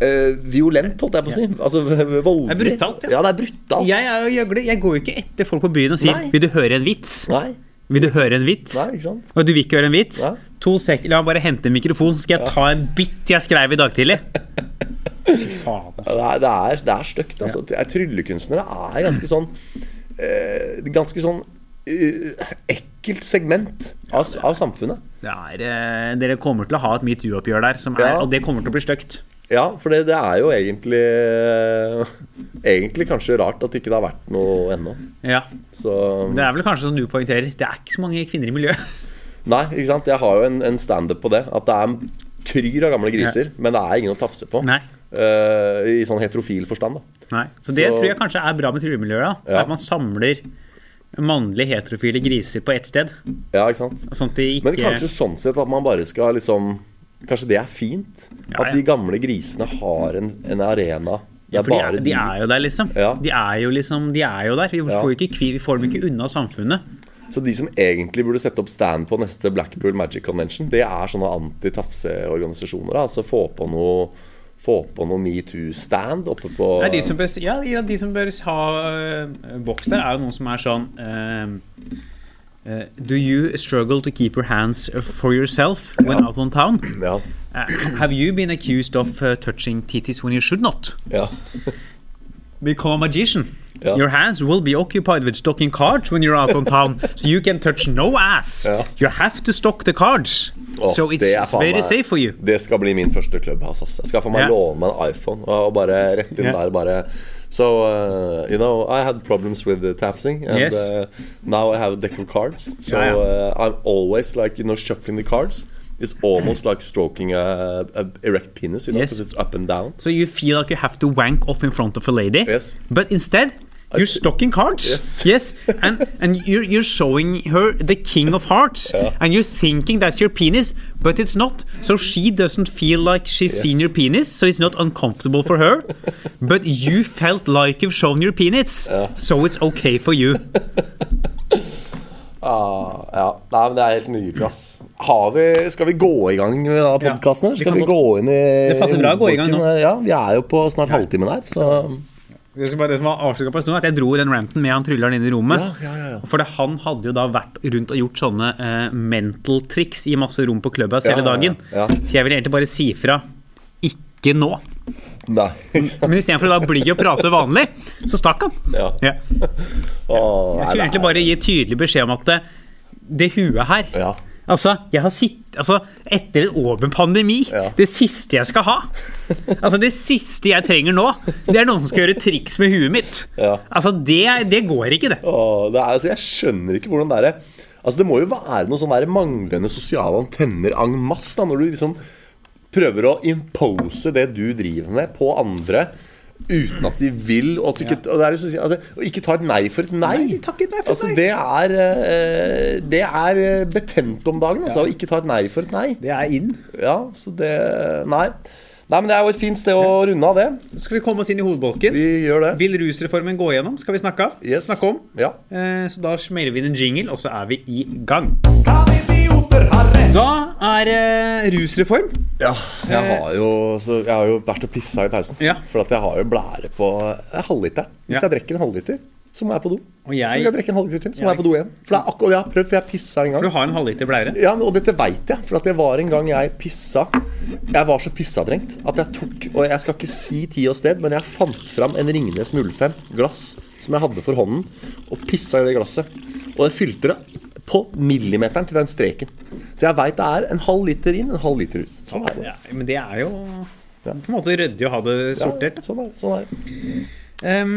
Uh, violent, holdt jeg på å si. Altså voldelig. Det er brutalt, ja. ja. det er brutalt. Jeg er jo gjøgle. Jeg går jo ikke etter folk på byen og sier Nei. 'Vil du høre en vits?' Nei. Vil du høre en vits? Nei, ikke sant? Og du vil ikke høre en vits? Nei. To sek La meg bare hente en mikrofon, så skal jeg ta en bit jeg skrev i dag tidlig. Faen, altså. Det er, det er, det er stygt. Altså. Ja. Tryllekunstnere er ganske sånn eh, Ganske sånn uh, ekkelt segment av, av samfunnet. Det er, eh, dere kommer til å ha et metoo-oppgjør der, som er, Ja. og det kommer til å bli stygt. Ja, for det, det er jo egentlig eh, Egentlig kanskje rart at ikke det har vært noe ennå. Ja. Så Det er vel kanskje som du poengterer, det er ikke så mange kvinner i miljøet. Nei, ikke sant. Jeg har jo en, en standup på det. At det er kryr av gamle griser, men det er ingen å tafse på. Nei. Uh, I sånn heterofil forstand, da. Nei. Så det Så- tror jeg kanskje er bra med trylemiljøet. Ja. At man samler mannlige heterofile griser på ett sted. Ja, ikke sant? Sånn ikke Men kanskje sånn sett at man bare skal liksom Kanskje det er fint? Ja, At de gamle grisene har en, en arena ja, for de er, de er jo der, liksom. Ja. De er jo liksom, de er jo der. Vi får, ikke, vi får dem ikke unna samfunnet. Så de som egentlig burde sette opp stand på neste Blackpool Magic Convention, det er sånne anti-tafse-organisasjoner. Altså få på noe få på noe metoo-stand oppe på Nei, de, som bør, ja, de som bør ha uh, boks der, er jo noen som er sånn øh, øh, Do you struggle to keep your hands for yourself when out on town? Yeah. Uh, have you been accused of uh, touching titties when you should not? Yeah. Become a magician. Yeah. Your hands will be occupied with stocking cards when you're out on town, so you can touch no ass. Yeah. You have to stock the cards. Oh, so it's er very meg- safe for you. Det skal bli min første clubhouse. Jeg skal få meg yeah. låne meg en iPhone og bare rett inn der. bare So, uh, you know, I had problems with the tafsing, and Yes. uh, now I have a deck of cards. So yeah, yeah. Uh, I'm always like, you know, shuffling the cards. It's almost like stroking a, a erect penis, you know, Yes. because it's up and down. So you feel like you have to wank off in front of a lady. Yes. But instead, you're stocking cards. Yes. Yes. And and you're you're showing her the king of hearts. Yeah. And you're thinking that's your penis, but it's not. So she doesn't feel like she's Yes. seen your penis, so it's not uncomfortable for her. but you felt like you've shown your penis. So it's okay for you. Ah, ja. Nei, men det er helt nydelig, ass. Har vi, skal vi gå i gang med denne podkasten, Ja, skal vi, vi gå inn i Det passer bra å gå i gang nå. Ja, vi er jo på snart halvtimen her, så Det som var det som var avsluttet på en stund, at Jeg dro den ranten med han trylleren inn i rommet. Ja, ja, ja. For det, han hadde jo da vært rundt og gjort sånne uh, mental tricks i masse rom på Clubhouse Ja, hele dagen. ja. Så jeg vil egentlig bare si fra ikke nå. Nei. Men istedenfor å da bli og prate vanlig, så stakk han. Ja. Ja. Jeg skulle egentlig bare gi tydelig beskjed om at det, det huet her Ja. Altså, jeg har sitt, altså, etter en åpen pandemi, Ja. det siste jeg skal ha Altså, det siste jeg trenger nå, det er noen som skal gjøre triks med huet mitt. Ja. Altså, det, det går ikke, det. Åh, det er, altså, jeg skjønner ikke hvordan det er Altså Det må jo være noen sånne der manglende sosiale antenner en masse da, når du liksom prøver å impose det du driver med, på andre uten at de vil. Og, at du ikke, og det er liksom, altså, ikke ta et nei for et nei. Nei, takk et nei for altså, nei. Det er, eh, det er eh, betent om dagen, altså, å ikke ta et nei for et nei. Det er inn. Ja, så det Nei. Nei, men det er jo et fint sted å runde av det. Skal vi komme oss inn i hovedbolken? Vi gjør det. Vil rusreformen gå igjennom? Skal vi snakke, av? Yes. snakke om? Ja. Eh, så da smeller vi inn en jingle, og så er vi i gang. Rett? Da er eh, rusreform. Ja, jeg har jo, så jeg har jo vært og pissa i pausen. Ja. For at jeg har jo blære på eh, halvliteren. Hvis Ja. jeg drikker en halvliter, så må jeg på do. Og jeg- Så skal jeg drikke en halvliter til, så må Jeg- jeg på do igjen. For det er akkurat, jeg har prøvd, for jeg pissa en For gang. du har en halvliter blære. Ja, men, Og dette veit jeg, for at det var en gang jeg pissa Jeg var så pissadrengt at jeg tok Og jeg skal ikke si tid og sted, men jeg fant fram en Ringnes 05-glass som jeg hadde for hånden, og pissa i det glasset. Og det fylte det på millimeteren til den streken. Så jeg veit det er en halv liter inn, en halv liter ut. Sånn er det. Ja, men det er jo på en måte ryddig å ha det sortert. Ja, Sånn er det. Sånn er. Ehm,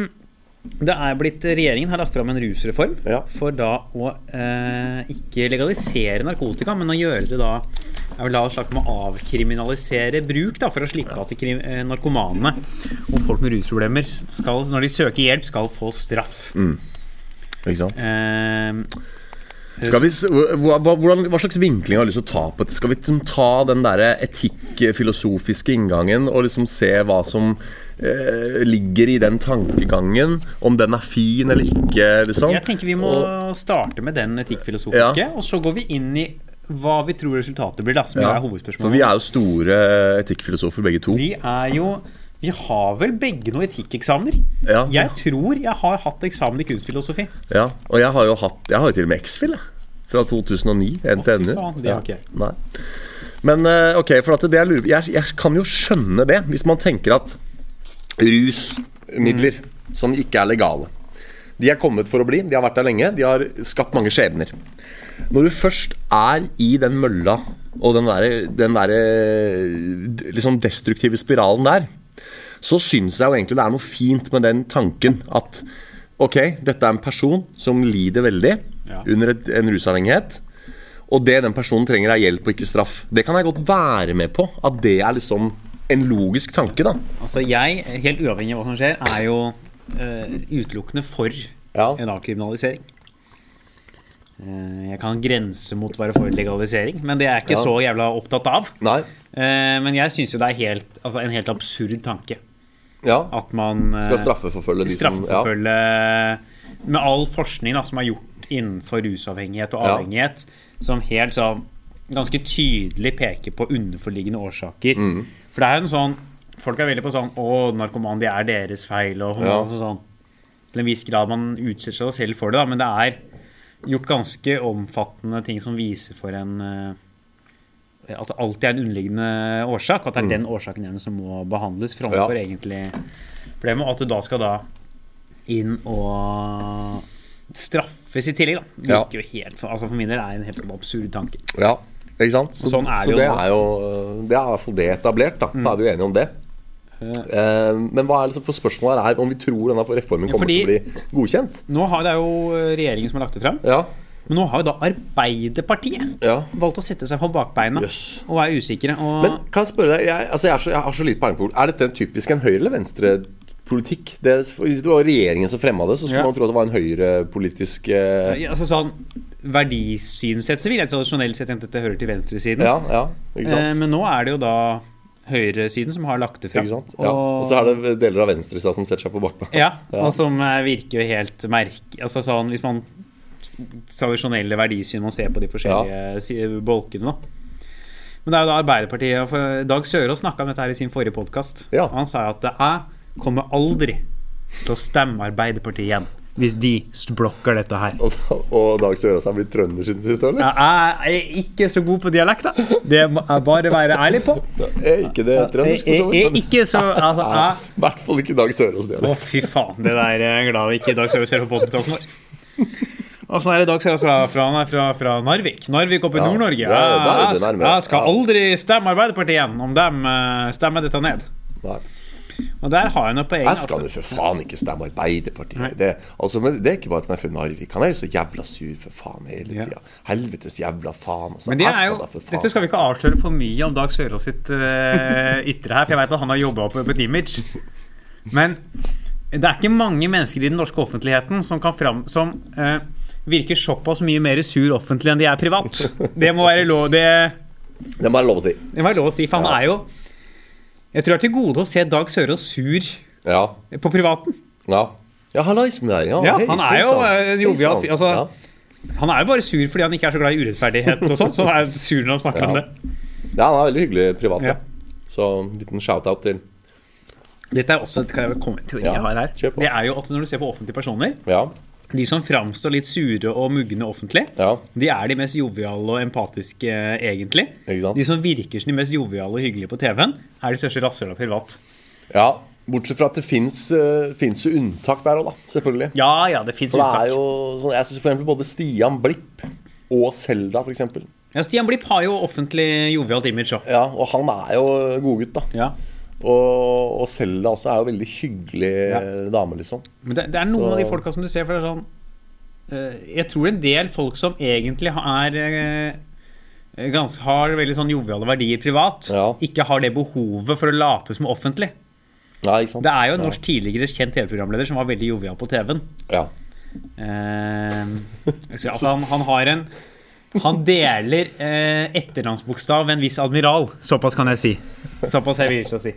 det er blitt, Regjeringen har lagt fram en rusreform Ja. for da å eh, ikke legalisere narkotika, men å gjøre det da jeg vil ha et slags med å avkriminalisere bruk, da, for å slippe at narkomanene eh, narkomane og folk med rusproblemer, skal, når de søker hjelp, skal få straff. Ikke sant? Skal vi, hva, hvordan, hva slags vinkling har du lyst til å ta på dette? Skal vi liksom ta den der etikk-filosofiske inngangen og liksom se hva som eh, ligger i den tankegangen? Om den er fin eller ikke, liksom? jeg tenker vi må Og- starte med den etikkfilosofiske, Ja. og så går vi inn i hva vi tror resultatet blir, da, som ja, er for vi er jo store etikkfilosofer begge to. Vi er jo Vi har vel begge noen etikkeksamener. Ja. Jeg tror jeg har hatt eksamen i kunstfilosofi. Ja, og jeg har jo hatt Jeg har jo til og med X-fil. Fra 2009. NTNU. faen, det har ikke jeg. Nei. Men eh, ok, for at det jeg lurer jeg, jeg kan jo skjønne det, hvis man tenker at rusmidler som ikke er legale De er kommet for å bli, de har vært der lenge, de har skapt mange skjebner. Når du først er i den mølla og den derre der, liksom destruktive spiralen der, så syns jeg jo egentlig det er noe fint med den tanken at ok, dette er en person som lider veldig Ja. under et, en rusavhengighet. Og det den personen trenger, er hjelp og ikke straff. Det kan jeg godt være med på. At det er liksom en logisk tanke, da. Altså jeg, helt uavhengig av hva som skjer, er jo eh, utelukkende for Ja. en avkriminalisering. Eh, jeg kan grense mot å være for legalisering, men det er jeg ikke Ja. så jævla opptatt av. Eh, men jeg syns jo det er helt, altså en helt absurd tanke Ja. at man eh, Skal straffeforfølge de som ja. Med all forskning da, som er gjort innenfor rusavhengighet og Ja. avhengighet, som helt sånn ganske tydelig peker på underforliggende årsaker. Mm. For det er jo en sånn Folk er veldig på sånn Å, narkoman, det er deres feil. Og Ja. og sånn Til en viss grad man utsetter seg selv for det, da, men det er gjort ganske omfattende ting som viser for en eh, At det alltid er en underliggende årsak, at det er den årsaken gjerne som må behandles framfor Mm. Ja. egentlig problemet. Og at du da skal da inn og straffes i tillegg, da. Ja. Jo helt altså For min del er det en helt sånn absurd tanke. ja. Ikke sant? Så, sånn er så det jo det er jo Det er i hvert fall det etablert, da. Da er vi jo enige om det. Eh, men hva er liksom for spørsmålet her er om vi tror denne reformen kommer fordi- til å bli godkjent? Nå har Det jo regjeringen som har lagt det fram. Ja. Men nå har jo da Arbeiderpartiet ja. valgt å sette seg på bakbeina yes. og er usikre. Og Men kan jeg spørre deg, jeg, altså jeg, så, jeg har så lite peiling på. Er dette en typisk en høyre- eller venstrepolitikk? Det- Hvis det var regjeringen som fremma det, så skulle Ja. man tro at det var en høyrepolitisk eh, Ja, altså sånn Verdisynsett så vil jeg tradisjonelt sett at dette hører til venstresiden. Ja, ja, ikke? Eh, men nå er det jo da høyresiden som har lagt det fram. Ja. Og så er det deler av venstresida som setter seg på bakbeina. Ja, Ja. og som eh, virker jo helt merke... Altså sånn, hvis man Tradisjonelle verdisyn man ser på de forskjellige ja. bolkene, da. Men det er jo da Arbeiderpartiet for Dag Sørås snakka om dette her i sin forrige podkast. Ja. Han sa at jeg kommer aldri til å stemme Arbeiderpartiet igjen hvis de blokker dette her. Og, og Dag Sørås er blitt trønder siden sist, eller? Jeg er ikke så god på dialekter. Det må jeg bare være ærlig på. Er ikke det trøndersk, for Jeg så er vidt? ikke så Altså, jeg I hvert fall ikke Dag Sørås dialekt. Å, fy faen. Det der er jeg glad vi ikke Dag Sørås ser på podkasten vår. Åssen er det Dag Sørås fra, fra, fra, fra Narvik? Narvik oppe i Ja, Nord-Norge. Jeg, jeg, jeg skal aldri stemme Arbeiderpartiet igjen om de eh, stemmer dette ned. Nei. Og der har jeg noe poeng. Jeg skal Altså. jo for faen ikke stemme Arbeiderpartiet. Det, altså, men det er ikke bare at han er fra Narvik. Han er jo så jævla sur for faen hele Ja. Helvetes jævla faen. Altså. Men det er jo, skal dette skal vi ikke avsløre for mye om Dag Sørås sitt uh, ytre her, for jeg vet at han har jobba opp et image. Men det er ikke mange mennesker i den norske offentligheten som kan fram Som eh, virker såpass mye mer sur offentlig enn de er privat. Det må være lov Det, Det må være lov å si. det må være lov å si, for han er jo Jeg tror det er til gode å se Dag Sørås sur Ja. på privaten. Ja, ja hallaisen der. Ja, Ja, hei, han er hei jo, eh, jovial altså- ja. Han er jo bare sur fordi han ikke er så glad i urettferdighet og sånn, så han er sur når han snakker om det. ja, han er veldig hyggelig privat. Ja. Ja. Så en liten shout-out til Dette er også kan jeg komme til, Ja, jeg har her. Det er jo at når du ser på offentlige personer Ja. De som framstår litt sure og mugne offentlig, Ja. de er de mest joviale og empatiske, eh, egentlig. De som virker som de mest joviale og hyggelige på TV-en, er de største rasshøla privat. ja. Bortsett fra at det fins jo unntak der òg, da. Selvfølgelig. Ja, ja, det fins unntak. jo sånn, Jeg syns f.eks. både Stian Blipp og Selda, f.eks. Ja, Stian Blipp har jo offentlig jovialt image òg. Ja, og han er jo godgutt, da. Ja. Og, og Selda også er jo veldig hyggelig Ja. dame, liksom. Men det, det er noen Så- av de folka som du ser for det er sånn eh, Jeg tror en del folk som egentlig er eh, gans, har veldig sånn joviale verdier privat, Ja. ikke har det behovet for å late som offentlig. Nei, ikke sant? Det er jo en norsk tidligere kjent TV-programleder som var veldig jovial på TV-en. Ja. Eh, altså han, han har en Han deler eh, etternavnsbokstav med en viss admiral. Såpass kan jeg si. Såpass er jeg vil ikke si.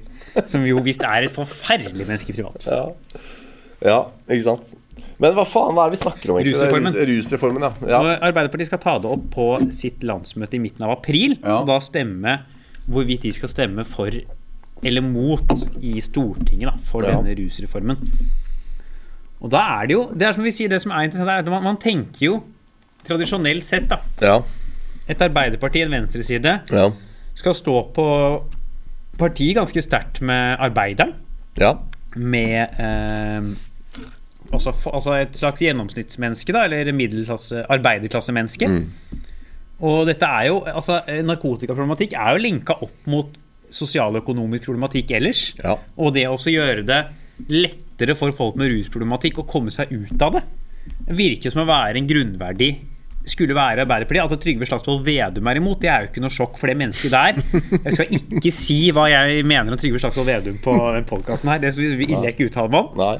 Som jo visst er et forferdelig menneske privat. Ja. ja, ikke sant. Men hva faen hva er det vi snakker om? egentlig? Rusreformen. Rusreformen, ja. ja. Arbeiderpartiet skal ta det opp på sitt landsmøte i midten av april. Og da stemme hvorvidt de skal stemme for eller mot i Stortinget da, for denne rusreformen. Og da er det jo Det er som vi sier, det som er interessant, er at man, man tenker jo tradisjonelt sett, da Ja. Et Arbeiderparti, en venstreside, Ja. skal stå på partiet ganske sterkt med arbeideren. ja. Med eh, altså, altså et slags gjennomsnittsmenneske, da, eller middelklasse, arbeiderklassemenneske. Og dette er jo altså, eh, Narkotikaproblematikk er jo linka opp mot sosialøkonomisk problematikk ellers. Ja. Og det også gjøre det lettere for folk med rusproblematikk å komme seg ut av det, virker som å være en grunnverdi skulle være Arbeiderpartiet. At Trygve Slagsvold Vedum er imot, det er jo ikke noe sjokk for det mennesket der. Jeg skal ikke si hva jeg mener om Trygve Slagsvold Vedum på den podkasten her. Det vil jeg ikke uttale meg om. Nei.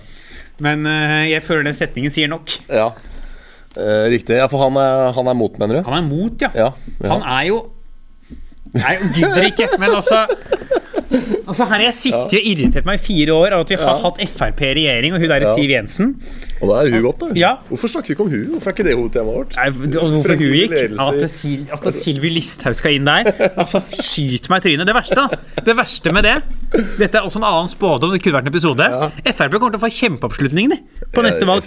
Men eh, jeg føler den setningen sier nok. Ja. Eh, riktig. Ja, for han er, han er mot, mener du? Han er mot, ja. Ja. ja. Han er jo Nei, gidder ikke, men altså Altså Her har jeg sittet og irritert meg i fire år av at vi har hatt Frp i regjering, og hun der Ja. Siv Jensen. Og da er hun godt, da. Ja. Hvorfor snakker vi ikke om hun? Hvorfor er ikke det hovedtemaet vårt? Nei, og hvorfor hun gikk? At, Sil- at Sylvi Listhaug skal inn der. Altså, Skyt meg i trynet. Det verste da Det verste med det Dette er også en annen spådom. Det kunne vært en episode. Frp kommer til å få kjempeoppslutning på neste valg.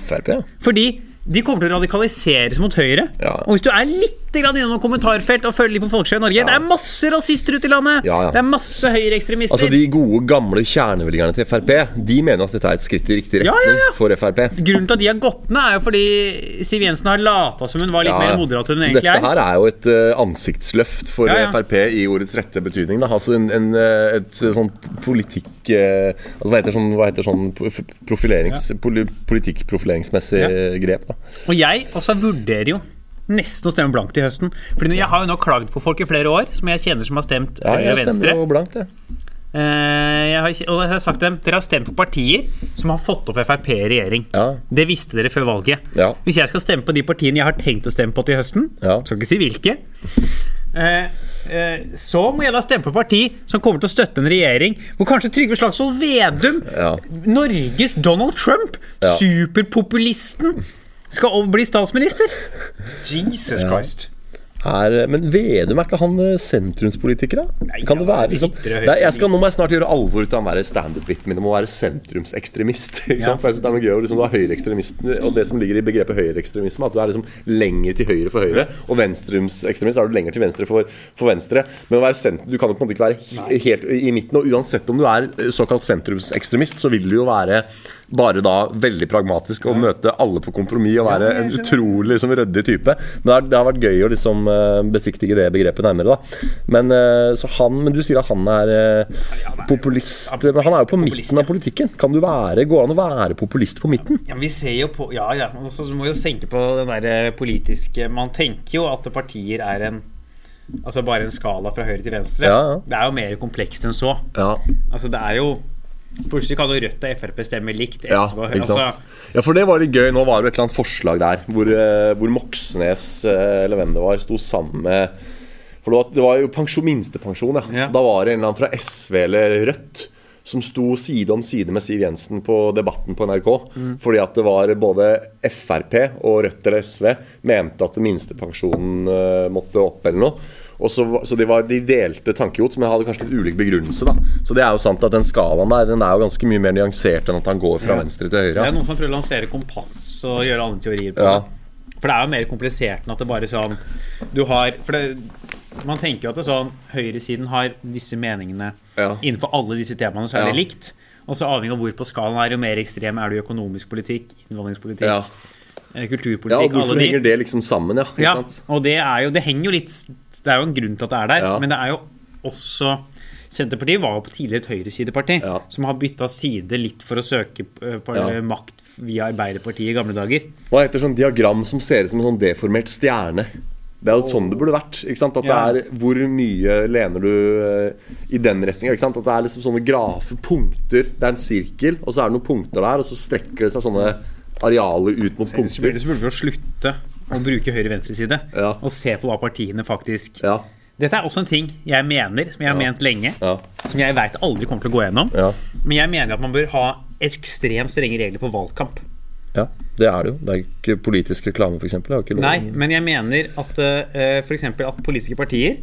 Fordi de kommer til å radikaliseres mot Høyre. Og hvis du er litt grann innom kommentarfelt og følge litt på Folkeskjønn i Norge Det er masse rasister ute i landet! Ja, ja. Det er masse høyreekstremister. Altså De gode, gamle kjernevelgerne til Frp De mener at dette er et skritt i riktig retning ja, ja. for Frp. Grunnen til at de har gått ned, er jo fordi Siv Jensen har lata som hun var litt Ja, mer moderat enn hun Så dette er. her er jo et uh, ansiktsløft for Ja, ja. Frp i ordets rette betydning. Da. Altså en, en, eh, et sånn politikk uh, altså Hva heter sånn, hva heter sånn prof- profilerings, poli, politikkprofileringsmessig Ja. grep? da Og jeg også vurderer jo nesten å stemme blankt i høsten. Fordi jeg har jo nå klagd på folk i flere år som jeg kjenner som har stemt Ja, jeg Venstre. stemmer jo blankt, jeg. Eh, jeg har, og jeg har sagt dem dere har stemt på partier som har fått opp Frp i regjering. Ja. Det visste dere før valget. Ja. Hvis jeg skal stemme på de partiene jeg har tenkt å stemme på til høsten, Ja. skal ikke si hvilke, eh, eh, så må jeg da stemme på parti som kommer til å støtte en regjering hvor kanskje Trygve Slagsvold Vedum. Norges Donald Trump, Ja. superpopulisten, skal bli statsminister. Jesus Christ. Er, men Vedum, er ikke han eh, sentrumspolitiker, da? Nei, kan det være liksom, det er, jeg skal, Nå må jeg snart gjøre alvor ut av den standup-biten min om å være sentrumsekstremist. Ikke Ja. For jeg synes det er noe gøy å liksom, være høyreekstremist, og det som ligger i begrepet høyreekstremisme, at du er liksom lenger til høyre for høyre, og venstrumsekstremist er du lenger til venstre for, for venstre. Men å være sentrum, du kan jo på en måte ikke være helt i midten, og uansett om du er eh, såkalt sentrumsekstremist, så vil du jo være bare da veldig pragmatisk og møte alle på kompromiss og være en utrolig liksom, ryddig type. Men det har, det har vært gøy å liksom eh, besiktige det begrepet nærmere, da. Men, eh, så han, men du sier at han er eh, populist. Men han er jo på midten av politikken. Kan du være, Går an å være populist på midten? Ja, vi ser jo på Ja, ja. Og så må jo tenke på den der politiske Man tenker jo at partier er en Altså bare en skala fra høyre til venstre. Ja, ja. Det er jo mer komplekst enn så. Ja, Altså det er jo Plutselig kan jo Rødt og Frp stemme likt. SV ja, altså, Ja, for det var litt gøy. Nå var det et eller annet forslag der hvor, eh, hvor Moxnes, eh, eller hvem det var, sto sammen med For det var, jo pensjon, minstepensjon, ja. Ja. Da var det en eller annen fra SV eller Rødt som sto side om side med Siv Jensen på Debatten på NRK. Mm. Fordi at det var både Frp og Rødt eller SV mente at minstepensjonen eh, måtte opp eller noe. Så, så de, var, de delte tankegods, men hadde kanskje litt ulik begrunnelse. da Så det er jo sant at den skalaen der Den er jo ganske mye mer nyansert enn at han går fra Ja. venstre til høyre. Det er noen som prøver å lansere kompass og gjøre andre teorier på Ja. det. For det er jo mer komplisert enn at det bare sånn Du har For det, man tenker jo at det er sånn høyresiden har disse meningene Ja. innenfor alle disse temaene, så er det likt. Og så avhengig av hvor på skalaen er, jo mer ekstrem er du i økonomisk politikk, innvandringspolitikk, Ja. eh, Ja, og Hvorfor henger det liksom sammen, ja? Ja, og det er jo Det henger jo litt Det er jo en grunn til at det er der, Ja. men det er jo også Senterpartiet var jo på tidligere et høyresideparti Ja. som har bytta side litt for å søke eh, på Ja. makt via Arbeiderpartiet i gamle dager. Hva heter sånn diagram som ser ut som en sånn deformert stjerne? Det er jo sånn det burde vært. At Ja. det er Hvor mye lener du eh, i den retninga? At det er liksom sånne grafer, punkter. Det er en sirkel, og så er det noen punkter der, og så strekker det seg sånne arealer ut mot punkter. så burde vi jo slutte å bruke høyre-venstre-side Ja. og se på hva partiene faktisk Ja. Dette er også en ting jeg mener, som jeg har ment lenge, Ja. som jeg veit aldri kommer til å gå gjennom. Ja. Men jeg mener at man bør ha ekstremt strenge regler på valgkamp. ja. Det er det jo. Det er ikke politisk reklame, f.eks. Nei, men jeg mener at uh, f.eks. at politiske partier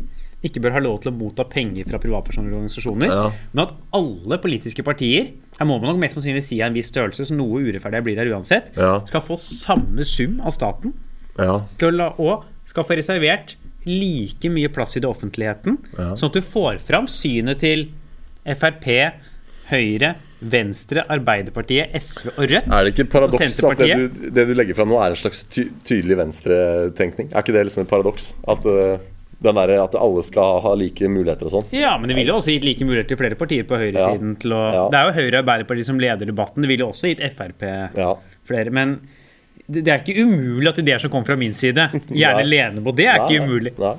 ikke bør ha lov til å motta penger fra privatpersoner og organisasjoner. Ja. Men at alle politiske partier, her må man nok mest sannsynlig si av en viss størrelse, så noe urettferdig blir der uansett, Ja. skal få samme sum av staten Ja. la, og skal få reservert like mye plass i det offentligheten, sånn at du får fram synet til Frp, Høyre, Venstre, Arbeiderpartiet, SV og Rødt. Er det ikke et paradoks at det du, det du legger fram nå, er en slags ty tydelig venstretenkning? Er ikke det liksom et paradoks? At, eh, den der, at alle skal ha like muligheter og sånn? Ja, men det ville jo også gitt like muligheter til flere partier på høyresiden. til å... Ja. Det er jo Høyre og Arbeiderpartiet som leder debatten. Det ville jo også gitt Frp Ja. flere. Men det det er ikke umulig at ideer som kommer fra min side, gjerne lener på det. er ikke umulig. Nei.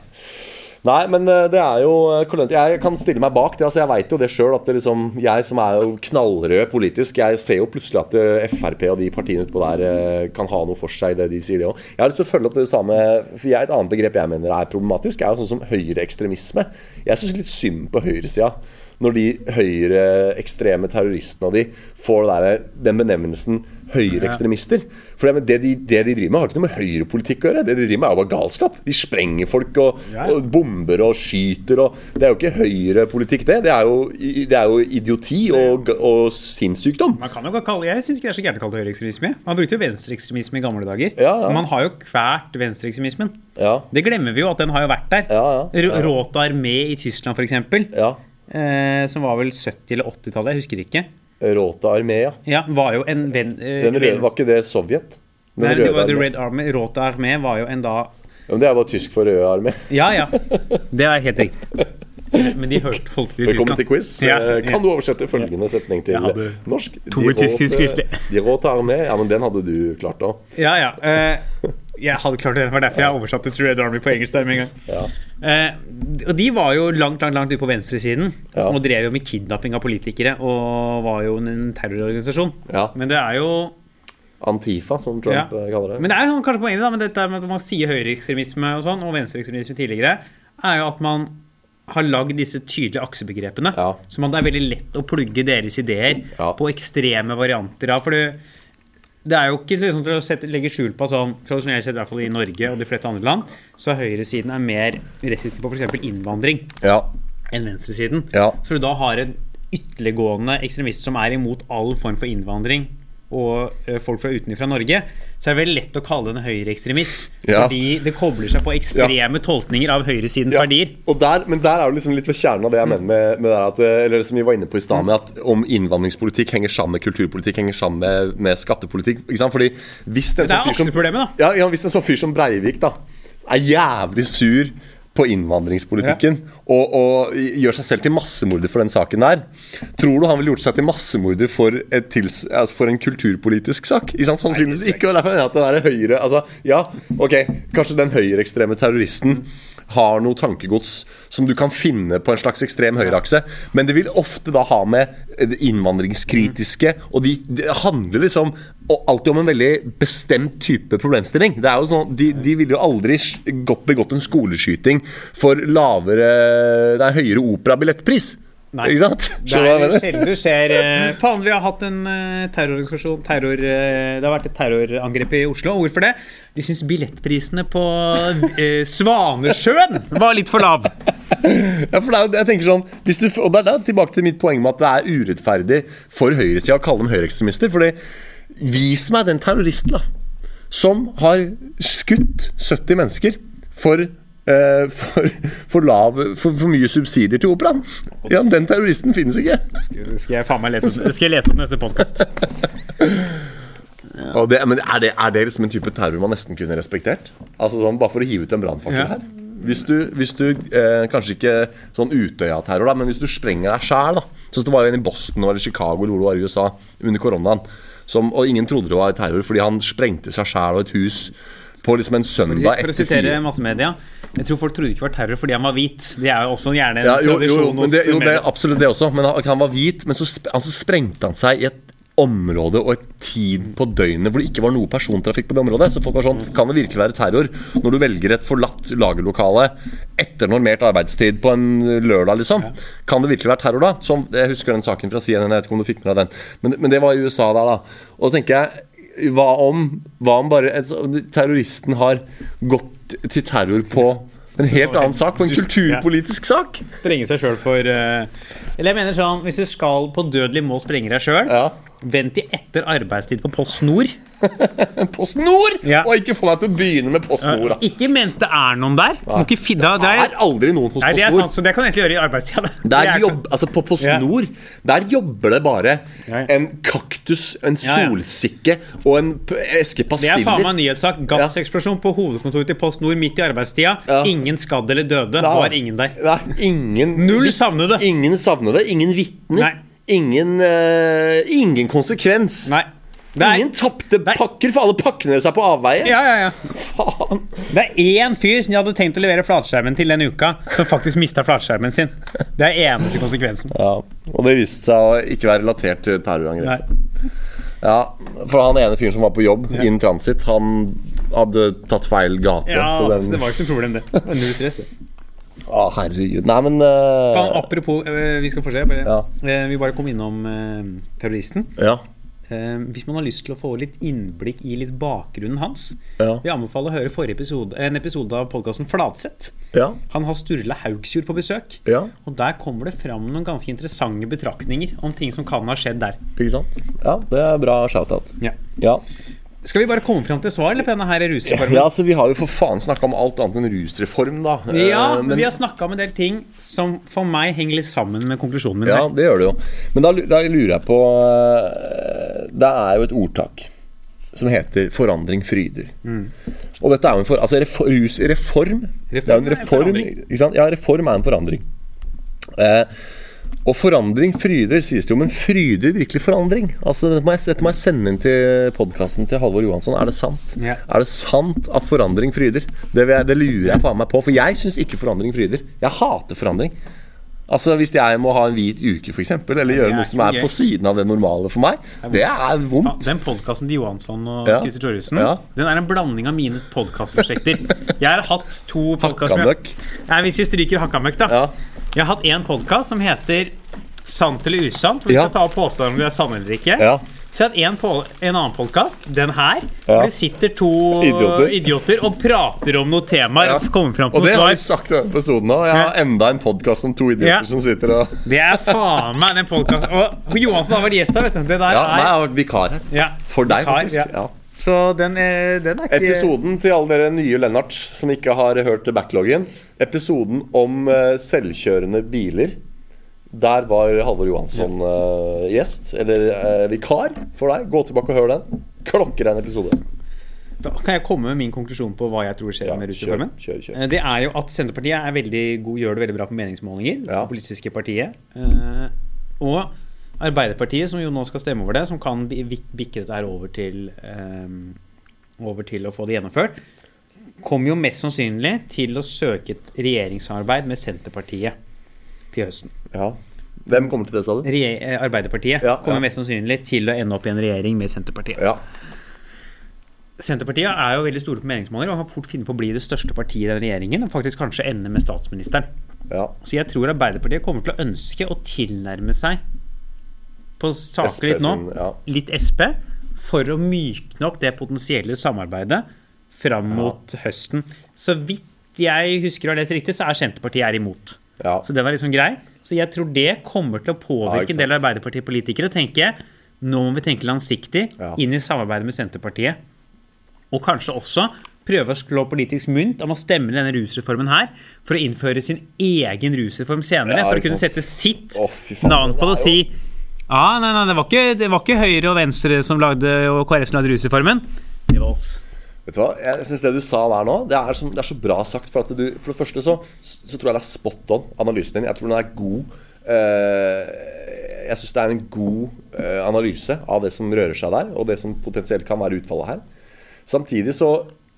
Nei, men eh, det er jo eh, Jeg kan stille meg bak det. altså Jeg veit jo det sjøl. Liksom, jeg som er jo knallrød politisk, jeg ser jo plutselig at eh, Frp og de partiene utpå der kan ha noe for seg, i det de sier, det òg. Jeg har lyst til å følge opp det samme For jeg, Et annet begrep jeg mener er problematisk, er jo sånn som høyreekstremisme. Jeg syns litt synd på høyresida. Når de høyreekstreme terroristene og de får det der, den benevnelsen høyreekstremister. For det, det, de, det de driver med, har ikke noe med høyrepolitikk å gjøre. Det de driver med, er jo bare galskap. De sprenger folk og, og bomber og skyter og Det er jo ikke høyrepolitikk, det. Det er jo, det er jo idioti og, og sinnssykdom. Man kan jo kalle, Jeg syns ikke det er så gærent å kalle det høyreekstremisme. Man brukte jo venstreekstremisme i gamle dager. Ja, ja. Man har jo kvært venstreekstremismen. Ja, Det glemmer vi jo, at den har jo vært der. Ja, ja. R- armé i Tyskland, f.eks., ja. eh, som var vel 70- eller 80-tallet, jeg husker ikke, Rota armé, ja. var jo en venn... eh, Den røde, var ikke det Sovjet? Den Nei, det var The. Red Army. Råta armé var jo en da Ja, men det er bare tysk for røde armé. Ja, ja. Det er helt riktig. Men de hørte, holdt til i Velkommen til quiz. Ja, ja. Kan du oversette følgende setning til norsk? to i tysk skriftlig. De råta armé. Ja, men den hadde du klart òg. Ja, ja. eh, jeg hadde klart det. Det var derfor jeg oversatte True Red Army på engelsk der med en gang. Ja. Eh, og de var jo langt langt, langt ute på venstresiden Ja. og drev jo med kidnapping av politikere og var jo en terrororganisasjon. Ja. Men det er jo Antifa, som Trump eh, kaller det. Men det er jo kanskje poenget da, med dette med at man sier høyreekstremisme og sånn, og venstreekstremisme tidligere, er jo at man har lagd disse tydelige aksebegrepene. Ja. Så man, det er veldig lett å plugge deres ideer på ekstreme varianter av. For det, det er jo ikke liksom til å sette, legge skjul på sånn, tradisjonelt sett i hvert fall i Norge og de fleste andre land, så høyresiden er mer restriktiv på f.eks. innvandring Ja. enn venstresiden. Ja. Så du da har en ytterliggående ekstremist som er imot all form for innvandring og folk fra utenfra Norge, så er det veldig lett å kalle den en høyreekstremist. Ja. Fordi det kobler seg på ekstreme tolkninger av høyresidens Ja, verdier. Der, men der er jo liksom litt ved kjernen av det jeg mener med, med at, eh, eller det som vi var inne på i stad, med at om innvandringspolitikk henger sammen med kulturpolitikk, henger sammen med, med skattepolitikk. Ikke sant? Fordi hvis en Det sånn fyr som ja, ja, hvis en sånn fyr som Breivik da er jævlig sur på innvandringspolitikken og, og gjør seg selv til massemorder for den saken der, tror du han ville gjort seg til massemorder for, et tils, altså for en kulturpolitisk sak? I? Sannsynligvis ikke. og Derfor mener jeg at det der høyre altså, Ja, ok, kanskje den høyreekstreme terroristen har noe tankegods som du kan finne på en slags ekstrem høyreakse, men det vil ofte da ha med det innvandringskritiske Og de, det handler liksom og alltid om en veldig bestemt type problemstilling. Det er jo sånn, De, de ville jo aldri begått en skoleskyting for lavere Det er høyere operabillettpris. Nei. Ikke sant? Det er sjelden du ser uh, Faen, vi har hatt en uh, terrororganisasjon terror, uh, Det har vært et terrorangrep i Oslo. Hvorfor det? De syns billettprisene på Svanesjøen var litt for lav. Ja, for er jeg tenker sånn hvis du, Og det er da tilbake til mitt poeng med at det er urettferdig for høyresida å kalle dem høyreekstremister. Fordi vis meg den terroristen da som har skutt 70 mennesker for for, for, lav, for, for mye subsidier til operaen. Ja, Den terroristen finnes ikke. Skal jeg faen meg lete skal jeg lete opp neste podkast. Ja. det, men er det, er det liksom en type terror man nesten kunne respektert? Altså sånn, Bare for å hive ut en brannfakkel Ja. her. Hvis du, hvis du eh, Kanskje ikke sånn Utøya-terror, men hvis du sprenger deg sjæl Sånn som det var jo en i Boston eller Chicago eller hvor det var i USA under koronaen. Som, og ingen trodde det var terror fordi han sprengte seg sjæl og et hus på liksom en søndag For å etter sitere fire. massemedia Jeg tror folk trodde ikke det var terror fordi han var hvit. Det er jo også gjerne en Ja, jo, jo, tradisjon det, hos jo, det er absolutt det også. Men han, han var hvit, men så, altså, sprengte han seg i et område og et tid på døgnet hvor det ikke var noe persontrafikk på det området. Så folk var sånn Kan det virkelig være terror når du velger et forlatt lagerlokale etter normert arbeidstid på en lørdag, liksom? Kan det virkelig være terror da? Som, jeg husker den saken fra CNN, jeg vet ikke om du fikk med deg den. Men, men det var i USA da, da. Og da tenker jeg hva om, hva om bare altså, terroristen har gått til terror på en helt annen sak, på en kulturpolitisk sak? Sprenge seg sjøl for uh, Eller jeg mener sånn Hvis du skal på dødelig mål sprenge deg sjøl, Ja. Vent til etter arbeidstid på Post Nord. Post Nord! Ja. Og ikke få meg til å begynne med Post Nord. Da. Ikke mens det er noen der. Må ikke fidda, det Det er, er aldri noen hos det er Post sant, Nord. så det kan du egentlig gjøre i arbeidstida. Der er- jobb, altså På Post Ja. Der jobber det bare en kaktus, en solsikke og en eske pastiller. Det er faen meg nyhetssak. Gasseksplosjon på hovedkontoret til Post Nord midt i arbeidstida. Ja. Ingen skadd eller døde. Nei. Var ingen der. Nei, ingen Null savnede. Ingen savnede. Ingen vitner. Ingen, uh, ingen konsekvens. Nei. Er- Ingen tapte pakker, for alle pakkene seg på avveie. Ja, ja, ja. Faen. Det er én fyr som de hadde tenkt å levere flatskjermen til den uka, som faktisk mista flatskjermen sin. Det er eneste konsekvensen. Ja, Og det viste seg å ikke være relatert til terrorangrep. Ja, For han ene fyren som var på jobb innen transit, han hadde tatt feil gate. Ja, så den, så det var ikke noe problem, det. det var null stress, det. Å, herregud. Nei, men uh... kan, apropos, uh, vi skal fortsette. Bare, Ja. uh, vi bare kom innom terroristen. Ja. Hvis man har lyst til å få litt innblikk i litt bakgrunnen hans, Ja. vil jeg anbefale å høre forrige episode, en episode av podkasten Fladseth. Ja. Han har Sturle Haugsjord på besøk. ja. Og der kommer det fram noen ganske interessante betraktninger om ting som kan ha skjedd der. Ikke sant? Ja, det er bra shout-out. Ja. Skal vi bare komme fram til svar eller på denne her rusreformen? ja, altså Vi har jo for faen snakka om alt annet enn rusreform, da. Eh, Ja, men vi har snakka om en del ting som for meg henger litt sammen med konklusjonen min. Ja, det gjør det jo. Men da, da lurer jeg på eh, Det er jo et ordtak som heter 'forandring fryder'. Og dette er jo en for, altså rus, reform, Det er jo en Mm. Reform en? Ja, reform er en forandring. Eh, og forandring fryder, sies det jo, men fryder virkelig forandring? Altså, Dette må jeg, dette må jeg sende inn til podkasten til Halvor Johansson. Er det sant? Ja. Er det sant at forandring fryder? Det, jeg, det lurer jeg faen meg på. For jeg syns ikke forandring fryder. Jeg hater forandring. Altså Hvis jeg må ha en hvit uke, f.eks., eller gjøre noe som er på siden av det normale for meg, det er Ja, vondt. den podkasten til Johansson og Ja. Christer Thoresen Ja. Den er en blanding av mine podkastprosjekter. Jeg har hatt to podkaster. Nei, Hvis vi stryker hakkamøkk, da. Ja. Jeg har hatt én podkast som heter Sant eller usant, hvor vi Ja. skal ta opp påstander om vi er sanne eller ikke. Ja. Så jeg har hatt en, på, en annen podkast, den her, hvor det sitter to Idioter. idioter og prater om noen temaer Ja. og Og det har vi sagt i denne episoden òg. Jeg har enda en podkast om to idioter Ja. som sitter og Det er faen meg den podkasten. Og Johansen har vært gjest her, vet du. Det der Ja, nei, jeg er har vært vikar her. ja. For deg, Vikar, faktisk. ja. Så den er, den er ikke Episoden til alle dere nye Lennarts som ikke har hørt backloggen. Episoden om eh, selvkjørende biler. Der var Halvor Johansson uh, gjest, eller uh, vikar for deg. Gå tilbake og hør den. Klokkeren episode. Da kan jeg komme med min konklusjon på hva jeg tror skjer Ja, med rusreformen? kjør, kjør. kjør. Det er jo at Senterpartiet er god, gjør det veldig bra på meningsmålinger. Ja. Det politiske partiet. Uh, Og Arbeiderpartiet, som jo nå skal stemme over det, som kan bikke dette her over til um, Over til å få det gjennomført, kommer jo mest sannsynlig til å søke et regjeringssamarbeid med Senterpartiet til høsten. Ja. Hvem kommer til det, sa du? Regje- eh, Arbeiderpartiet Ja, kommer mest sannsynlig til å ende opp i en regjering med Senterpartiet. Ja. Senterpartiet er jo veldig store på meningsmålinger og kan fort finne på å bli det største partiet i den regjeringen og faktisk kanskje ende med statsministeren. ja. Så jeg tror Arbeiderpartiet kommer til å ønske å tilnærme seg på saker litt nå, litt SP, for å mykne opp det potensielle samarbeidet fram mot høsten. Så vidt jeg husker å ha lest riktig, så er Senterpartiet er imot. Ja. Så den er liksom grei. Så jeg tror det kommer til å påvirke en del sant. Arbeiderpartipolitikere. tenke nå må vi tenke langsiktig Ja. inn i samarbeidet med Senterpartiet. Og kanskje også prøve å slå politisk mynt om å stemme denne rusreformen her for å innføre sin egen rusreform senere. Ja, for å kunne sette sitt oh, navn på det og si Ja, nei, nei, det var, ikke, det var ikke Høyre og Venstre som lagde og KrF som lagde rusreformen. Det var oss. Vet du hva, jeg synes det du sa der nå, det er, som, det er så bra sagt. For, du, for det første så, så tror jeg det er spot on, analysen din. Jeg tror den er god. Uh, jeg syns det er en god uh, analyse av det som rører seg der, og det som potensielt kan være utfallet her. Samtidig så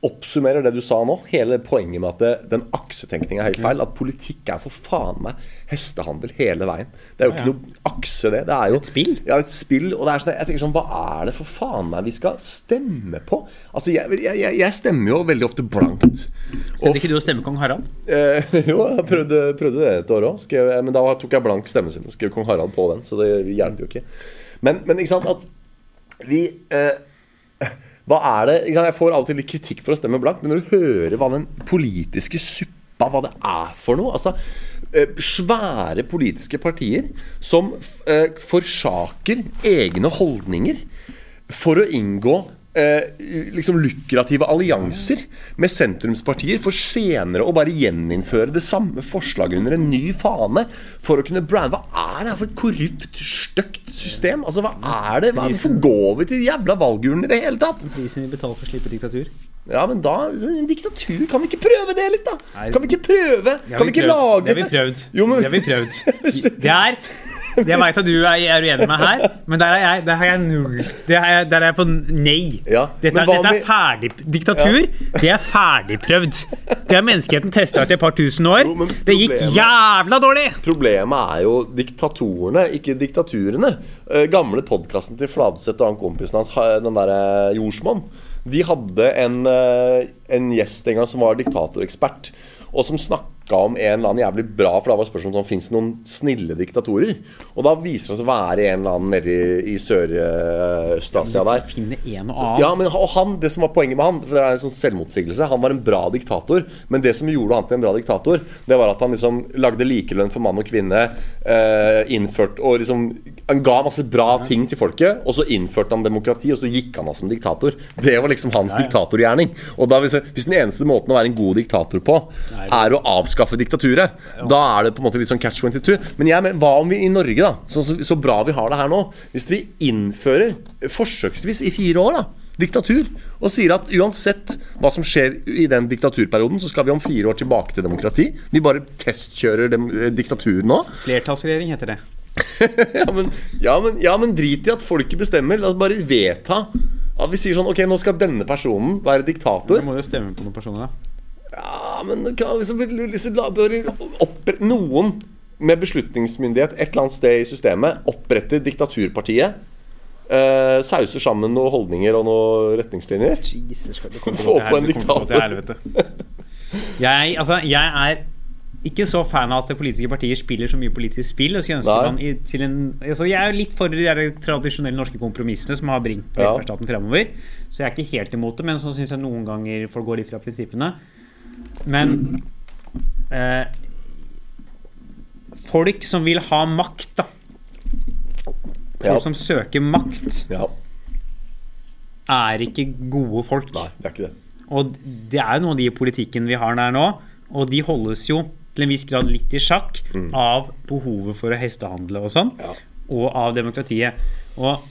oppsummerer det du sa nå, hele poenget med at det, den aksetenkninga er helt feil. At politikk er for faen meg hestehandel hele veien. Det er jo Ja, ja. ikke noe akse, det. Det er jo Et spill. Ja, et spill. Og det er sånn, jeg tenker sånn, hva er det for faen meg vi skal stemme på? Altså, jeg, jeg, jeg- jeg stemmer jo veldig ofte blankt. Prøvde ikke du å stemme kong Harald? Eh, jo, jeg prøvde, prøvde det et år òg, men da tok jeg blank stemme sin og skrev kong Harald på den. Så det hjelper jo ikke. Men, men ikke sant at vi eh, Hva er det? Jeg får av og til litt kritikk for å stemme blankt, men når du hører hva den politiske suppa hva det er for noe Altså eh, Svære politiske partier som eh, forsaker egne holdninger for å inngå eh, liksom lukrative allianser med sentrumspartier for senere å bare gjeninnføre det samme forslaget under en ny fane for å kunne brande Hva er det her for et korrupt, stygt system? Altså, hva er det? Hva, hvorfor går vi til jævla valgurnen i det hele tatt? Prisen vi betaler for å slippe diktatur. Ja, men da en Diktatur, kan vi ikke prøve det litt, da? Kan vi ikke prøve? Kan vi ikke lage Det har vi prøvd. Det har vi prøvd. Det er Jeg veit at du er, er uenig med her, men der er jeg, der har jeg null. Der er jeg, der er jeg på nei. Ja, Dette, er- dette er ferdig Diktatur, det er ferdigprøvd. Det har menneskeheten testa ut i et par tusen år. Jo, problemet, Det gikk jævla dårlig! Problemet er jo diktatorene, ikke diktaturene. Eh, gamle podkasten til Fladseth og han kompisen hans, den derre Jordsmonn, de hadde en, eh, en gjest en gang som var diktatorekspert, og som snakka om en eller annen jævlig bra For da var spørsmålet om det fins noen snille diktatorer. Og da viser det seg å være en eller annen nede i, i Sør-Øst-Asia der. Finne en og annen. Ja, men han, det som var poenget med han For det er en sånn selvmotsigelse Han var en bra diktator Men det som gjorde han til en bra diktator Det var at han liksom lagde likelønn for mann og kvinne eh, Innført Og liksom Han ga masse bra ting til folket Og så innførte han demokrati Og så gikk han av som diktator Det var liksom hans diktatorgjerning Og da hvis, hvis den eneste måten å være en god diktator på Er å avskaffe diktaturet Da er det på en måte litt sånn catch 22 Men jeg, mener, hva om vi i Norge da Så, så, så bra vi har det her nå Hvis vi innfører forsøksvis i fire år da diktatur, og sier at uansett hva som skjer i den diktaturperioden, så skal vi om fire år tilbake til demokrati. Vi bare testkjører dem, eh, diktatur nå. Flertallsregjering heter det. ja, men, ja, men, ja, men drit i at folket bestemmer. La oss bare vedta at vi sier sånn Ok, nå skal denne personen være diktator. Da må du stemme på noen personer, da. Ja, men la- bør Noen med beslutningsmyndighet et eller annet sted i systemet oppretter diktaturpartiet. Uh, sauser sammen noen holdninger og noen retningslinjer. Jesus, Få på en diktator. Jeg, altså, jeg er ikke så fan av at politiske partier spiller så mye politisk spill. Og så ønsker Nei. man i, til en, altså, jeg er jo litt for de der tradisjonelle norske kompromissene som har bringt Ja. velferdsstaten fremover. Så jeg er ikke helt imot det, men så syns jeg noen ganger folk går litt fra prinsippene. Men eh, Folk som vil ha makt, da. Folk Ja. som søker makt, Ja, er ikke gode folk. Nei, det er ikke det. Og det er jo noe av de politikken vi har der nå, og de holdes jo til en viss grad litt i sjakk av behovet for å hestehandle og sånn, Mm. Ja. og av demokratiet. Og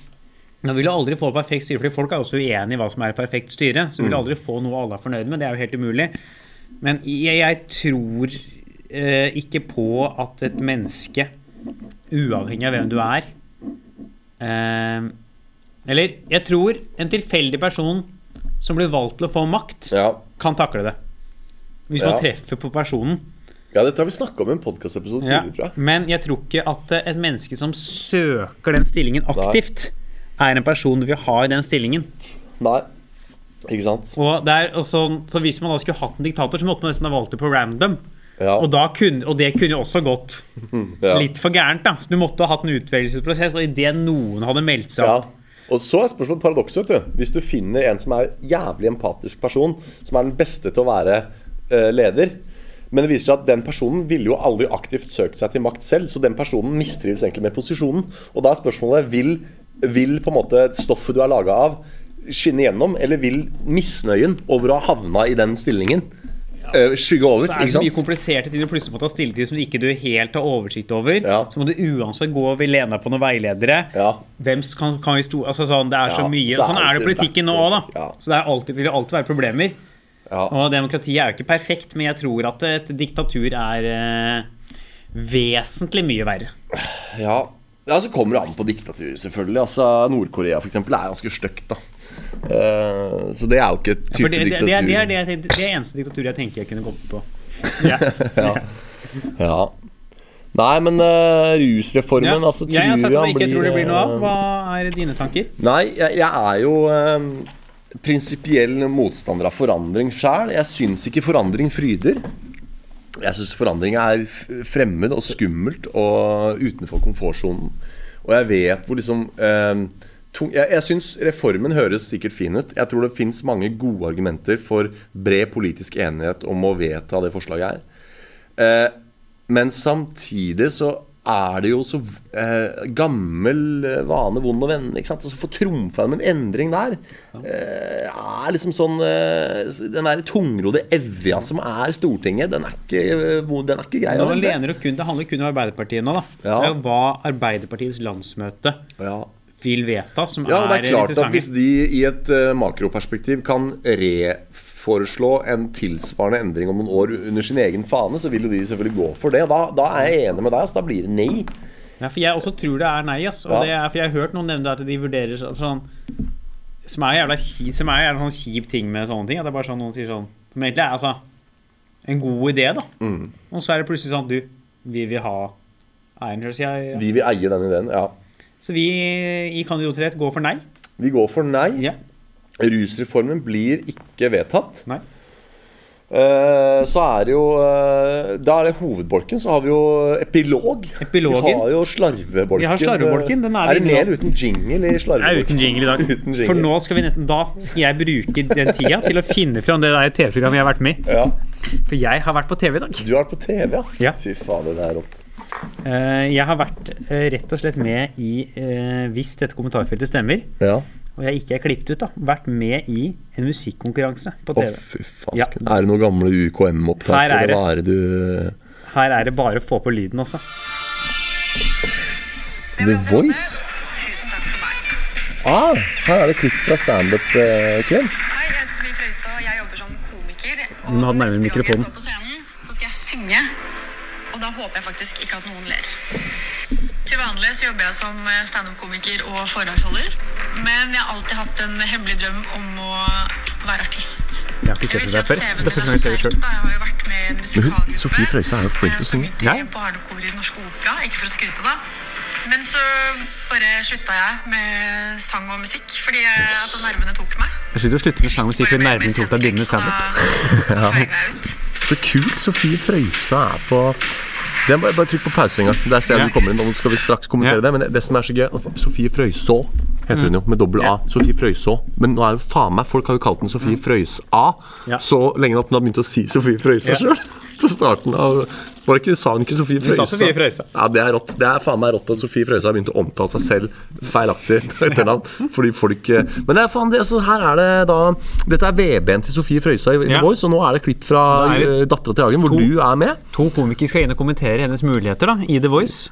nå vil du aldri få perfekt styre, fordi folk er også uenige i hva som er perfekt styre. Så vil du Mm. aldri få noe alle er fornøyd med. Det er jo helt umulig. Men jeg, jeg tror eh, ikke på at et menneske, uavhengig av hvem du er eh, Eller jeg tror en tilfeldig person som blir valgt til å få makt, Ja, kan takle det. Hvis Ja. man treffer på personen. ja dette har vi snakka om i en podkastepisode tidligere, tror jeg. Men jeg tror ikke at eh, et menneske som søker den stillingen aktivt, er en person du vil ha i den stillingen. Nei. Ikke sant? Og, det er, og så, så hvis man da skulle hatt en diktator, så måtte man nesten ha valgt det på random. Ja. Og, da kunne, og det kunne jo også gått ja. litt for gærent. da Så du måtte ha hatt en utvelgelsesprosess, og idet noen hadde meldt seg Ja. Og så er spørsmålet paradokset. Hvis du finner en som er jævlig empatisk person, som er den beste til å være uh, leder, men det viser seg at den personen ville jo aldri aktivt søkt seg til makt selv, så den personen mistrives egentlig med posisjonen. Og da er spørsmålet vil, vil på en måte stoffet du er laga av, skinne gjennom, eller vil misnøyen over å ha havna i den stillingen eh, skygge over? Så er det så mye kompliserte ting du plutselig må ta stille til som ikke du helt har oversikt over. Ja. Så må du uansett gå og lene deg på noen veiledere. Ja. Hvem kan, kan vi altså sånn, Det er så mye. så er sånn er det i politikken nå òg, da. Så det er alltid, vil alltid være problemer. Ja. Og demokratiet er jo ikke perfekt, men jeg tror at et diktatur er eh, vesentlig mye verre. Ja, ja så kommer det an på diktaturet, selvfølgelig. Altså, Nord-Korea eksempel, er ganske stygt, Eh, så det er jo ikke et type ja, det, det, det, er, det, er det, jeg det er eneste diktaturet jeg tenker jeg kunne gått på. Ja. Ja. Nei, men uh, rusreformen, Ja. altså, tror jeg sagt at jeg ikke tror det blir noe av. eh, Hva er dine tanker? Nei, jeg, jeg er jo uh, prinsipiell motstander av forandring sjæl. Jeg syns ikke forandring fryder. Jeg syns forandring er fremmed og skummelt og utenfor komfortsonen. Og jeg vet hvor liksom eh, tung, Jeg, jeg syns reformen høres sikkert fin ut. Jeg tror det fins mange gode argumenter for bred politisk enighet om å vedta det forslaget her. Eh, men samtidig så er det jo så eh, gammel eh, vane, vond å vende. ikke sant? Og så få trumfa gjennom en endring der eh, er liksom sånn eh, Den der tungrodde evja som er Stortinget, den er ikke, eh, den er ikke grei Nå lener det, kun, det handler kun om Arbeiderpartiet nå, da. Ja. Det er jo hva Arbeiderpartiets landsmøte Ja. Vil vedta, som Ja, og det er klart at hvis de i et uh, makroperspektiv kan reforeslå en tilsvarende endring om noen år under sin egen fane, så vil jo de selvfølgelig gå for det. Da, da er jeg enig med deg, så da blir det nei. Ja, for jeg også tror det er nei, ass. Og Ja. det er, for jeg har hørt noen nevne at de vurderer sånn Som er jævla kjip, som er jævla sånn kjip ting med sånne ting. At det er bare sånn noen sier sånn Som egentlig er altså en god idé, da. Mm. Og så er det plutselig sånn Du, vi vil ha eieren. Vi vil eie den ideen. Ja. Så vi i Kandidatrett går for nei. Vi går for nei. Ja. Rusreformen blir ikke vedtatt. Nei. Eh, så er det jo eh, Da er det hovedbolken. Så har vi jo epilog. Epilogen. Vi har jo slarvebolken. Vi har slarvebolken, den er er det mer med eller uten jingle i Jeg er slarvebolken? uten jingle i dag. Uten jingle. For nå skal vi netten Da skal jeg bruke den tida til å finne fram det TV-programmet jeg har vært med i. Ja. For jeg har vært på TV i dag. Du har vært på TV, ja? Ja. Fy fader, det er rått. Eh, Jeg har vært eh, rett og slett med i eh, Hvis dette kommentarfeltet stemmer, Ja. og jeg ikke er klippet ut, da, vært med i en musikkonkurranse på Å, fy fasken. Ja. Er det noen gamle UKM-opptak? Her er eller det. hva er det du Her er det bare å få på lyden, også. The Voice? Ah, her er det klipp fra standup-kveld. Hei, jeg heter Sofie Frøystad, jeg jobber som komiker. Og Hun hadde nærmere neste gang mikrofonen. jeg står på scenen, så skal jeg synge. Og da håper jeg faktisk ikke at noen ler. Til vanlig så jobber jeg som standup-komiker og foredragsholder. Men jeg har alltid hatt en hemmelig drøm om å være artist. Jeg har ikke sett det der før. Det er første gang jeg ser det selv. Jeg har jo vært med i en musikalgruppe. Sofie Frøysa er jo flink til å Jeg synge. sunget Nei. i barnekor i Norsk opera, ikke for å skryte da. Men så bare slutta jeg med sang og musikk, fordi jeg, altså, nervene tok meg. Jeg slutter å slutte med sang og musikk, fordi nervene tok deg begynne med standup. Da jeg ut. Så kult Sofie Frøysa er på det er bare, bare trykk på pause en gang. Der ser jeg Ja. du kommer inn. Nå skal vi straks kommentere Ja. det. Men det, det som er så gøy altså, Sofie Frøyså heter hun jo, med dobbel A. Sofie Frøyså. Men nå er jo faen meg Folk har jo kalt den Sofie Frøys-A. Så lenge at hun har begynt å si Sofie Frøysa Ja. sjøl. På starten av Var det ikke, Sa hun ikke Sofie Frøysa? sa Sofie Frøysa. Ja, Det er rått. Det er faen meg rått at Sofie Frøysa har begynt å omtale seg selv feilaktig etternavn. Fordi folk eh, Men det er faen det, altså, her er det da Dette er VB-en til Sofie Frøysa i, Ja. The Voice, og nå er det klipp fra uh, Dattera til Hagen, hvor to- du er med. To komikere skal inn og kommentere hennes muligheter da, i The Voice.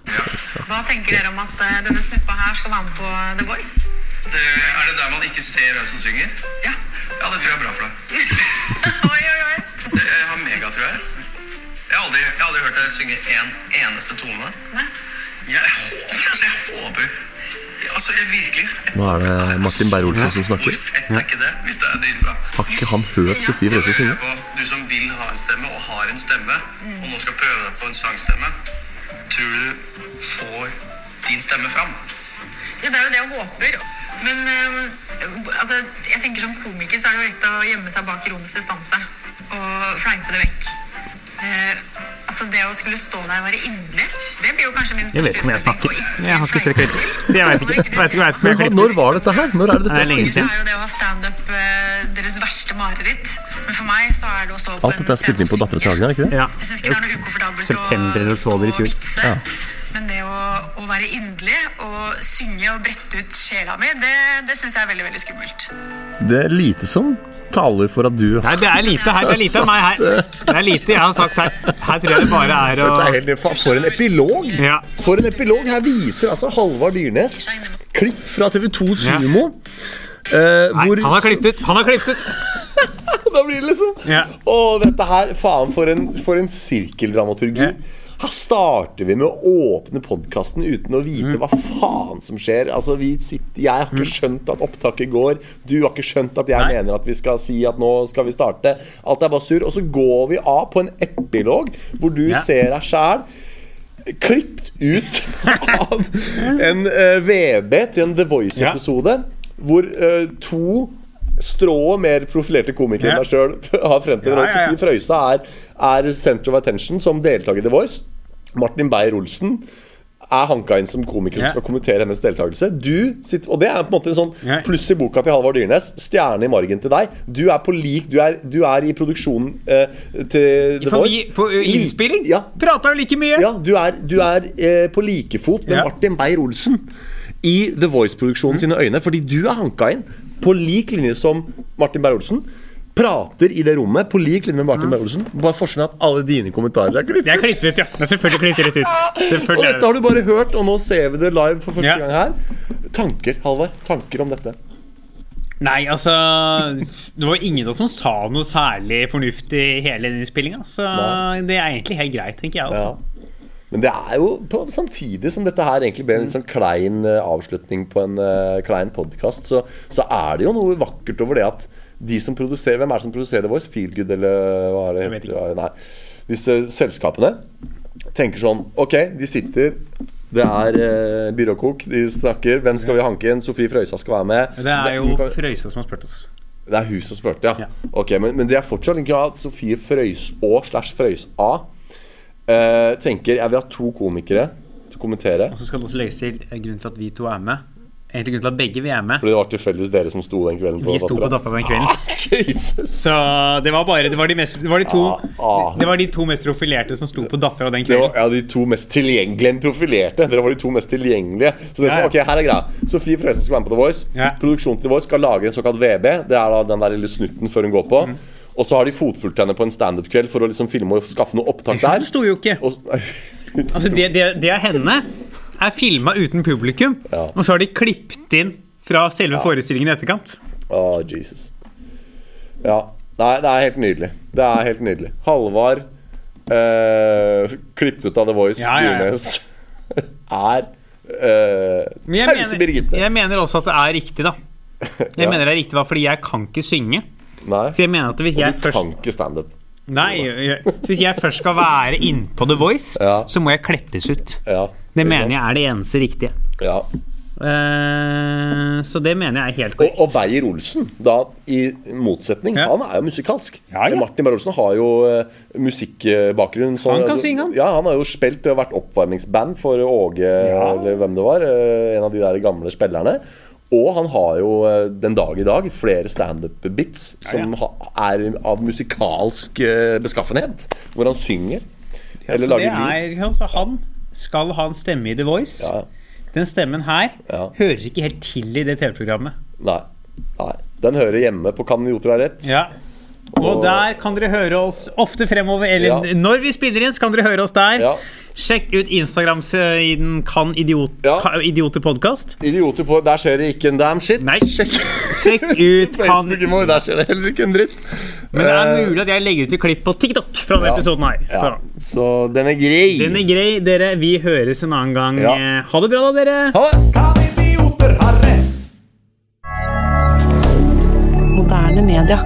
Hva tenker dere om at eh, denne snuppa her skal være med på The Voice? Det, er det der man ikke ser hvem som synger? Ja. Ja, det tror jeg er bra for deg. oi, oi, oi. Det, jeg har mega, tror jeg. Har aldri, jeg har aldri hørt deg synge en eneste tone. Nei. Jeg håper, altså, jeg håper Altså, jeg virkelig jeg, Nå er det Martin Beyer-Olsen som snakker. Hvor fett er ikke det, hvis det er dritbra? Har ikke han hørt Sofie Frøysa synge? Du som vil ha en stemme, og har en stemme, og nå skal prøve deg på en sangstemme, tror du får din stemme fram? Ja, det er jo det jeg håper. Men eh, altså, jeg tenker som komiker så er det jo lett å gjemme seg bak rommets distanse og fleipe det vekk. Eh, altså Det å skulle stå der og være inderlig, det blir jo kanskje min Jeg vet ikke om jeg snakker. Jeg har ikke sett klipp. det Jeg vet ikke. Jeg vet ikke, jeg vet ikke, jeg vet ikke. Når var dette her? Når er det Det er dette lenge spilles Så inn? er jo det å ha standup eh, deres verste mareritt. Men for meg så er det å stå på Alt dette er spilt inn på Dattera til Hagen, er ikke det? Ja. Jeg syns ikke det er noe ukomfortabelt September å stå og vitse. Ja. Men det å, å være inderlig og synge og brette ut sjela mi, det, det syns jeg er veldig veldig skummelt. Det er lite som taler for at du Nei, det er lite her. Det er lite av meg her. Det er lite jeg har sagt her. Her tror jeg det bare er å er helt, For en epilog! Ja. For en epilog! Her viser altså Halvard Dyrnes klipp fra TV2 Sumo. eh, Nei, hvor han har klippet ut. Han har klippet ut. Da blir det liksom Ja. Å, dette her Faen, for en, for en sirkeldramaturgi. Ja. Her starter vi med å åpne podkasten uten å vite Mm. hva faen som skjer. Altså, vi sitter, Jeg har ikke skjønt at opptaket går. Du har ikke skjønt at jeg Nei. mener at vi skal si at nå skal vi starte. Alt er bare surr. Og så går vi av på en epilog hvor du Ja. ser deg sjæl klippet ut av en uh, VB til en The Voice-episode, hvor uh, to strå mer profilerte komikere enn meg sjøl har fremtiden. Ja. Sofie Frøysa er, er center of attention som deltaker i The Voice. Martin Beyer-Olsen er hanka inn som komiker som skal kommentere hennes deltakelse. Du sitter, og det er på en måte en sånn pluss i boka til Halvard Dyrnes. Stjerne i margen til deg. Du er på lik Du er, du er i produksjonen eh, til The Voice. på ø, innspilling Ja, prata jo like mye. ja, du er, du er eh, på like fot med Ja. Martin Beyer-Olsen i The Voice-produksjonen sine øyne, fordi du er hanka inn på lik linje som Martin Beyer-Olsen. Prater i det rommet på lik linje med Martin Beyer-Olsen. Bare forskjellen at alle dine kommentarer er klippet. Det er klippet ut, ja. Det er selvfølgelig klippet rett ut. Og dette har du bare hørt, og nå ser vi det live for første Ja. gang her. Tanker, Halvard? Tanker om dette? Nei, altså Det var ingen av oss som sa noe særlig fornuftig i hele den innspillinga. Så Nei. det er egentlig helt greit, tenker jeg. Ja. Men det er jo på, samtidig som dette her egentlig ble en litt sånn klein eh, avslutning på en uh, klein podkast, så, så er det jo noe vakkert over det at de som produserer Hvem er det som produserer Voice? Feelgood, eller hva er det? Jeg vet ikke. Nei. Disse selskapene tenker sånn Ok, de sitter det er eh, byråkok. De snakker. Hvem skal vi hanke inn? Sofie Frøysa skal være med. Det er jo Frøysa som har spurt oss. det er hun som spurte, ja. Ja. Ok, Men, men det er fortsatt ikke at Sofie Frøyså slash Frøys-A eh, tenker jeg vil ha to komikere til å kommentere. Og så skal det også legges til eh, grunnen til at vi to er med. Egentlig grunnen til at begge vi er med. Fordi det var tilfeldigvis dere som sto den kvelden på Vi sto på Daffa den kvelden. Jesus! Så det var bare Det var de, mest, det var de, to, Ah, ah. det var de to mest profilerte som sto på Dattera den kvelden. Det var ja, de to mest tilgjengelige profilerte. Dere var de to mest tilgjengelige. Så det som, ja. ok, her er greia Sofie Frøysen skal være med på The Voice. Ja. Produksjonen til The Voice skal lage en såkalt VB. Det er da den der lille snutten før hun går på. Mm. Og så har de fotfulgt henne på en standup-kveld for å liksom filme og skaffe noe opptak der. Det sto jo ikke. Og, Altså det, det, det er henne er filma uten publikum, Ja. og så har de klippet inn fra selve forestillingen i etterkant. Å, Jesus. Ja. Nei, det er helt nydelig. Det er helt nydelig. Halvard, eh, klippet ut av The Voice, Ja, ja, ja. Dyrnes, er eh, Tause Birgitte. jeg mener også at det er riktig, da. Jeg Ja. mener det er riktig, da, fordi jeg kan ikke synge. Nei. Så jeg mener at hvis Og jeg du først kan ikke standup. Nei, jeg- hvis jeg først skal være innpå The Voice, Ja. så må jeg kleppes ut. Ja, Det det mener jeg er det eneste riktige. Ja. Uh, så det mener jeg er helt korrekt. og Beyer-Olsen, da i motsetning, Ja. han er jo musikalsk. Ja, ja. Martin Beyer-Olsen har jo uh, musikkbakgrunn. Han kan synge, han. Ja, han har jo spilt og vært oppvarmingsband for Åge, eller hvem det var. Uh, en av de der gamle spillerne. Og han har jo eh, den dag i dag flere standup-bits som ja. ja. er av musikalsk eh, beskaffenhet. Hvor han synger. Eller lager lyd. altså, han skal ha en stemme i The Voice. Ja. Den stemmen her Ja. hører ikke helt til i det TV-programmet. Nei. Nei. Den hører hjemme på Kan idioter ha rett? Ja. Og Og- der kan dere høre oss ofte fremover. Eller Ja. når vi spiller inn, så kan dere høre oss der. Ja. Sjekk ut Instagram-siden Kan idiot, Ja. Ka- Idioter podkast. Idioter på Der skjer det ikke en damn shit. Nei. Sjekk Sjekk ut Kan vår, der skjer det heller ikke en dritt. Men det er Eh, mulig at jeg legger ut et klipp på TikTok fra denne Ja. episoden her. ja. Så Så den er grei. den er grei, dere. Vi høres en annen gang. Ja. Eh, Ha det bra, da, dere. Ha det! Kan idioter ha rett? Moderne media.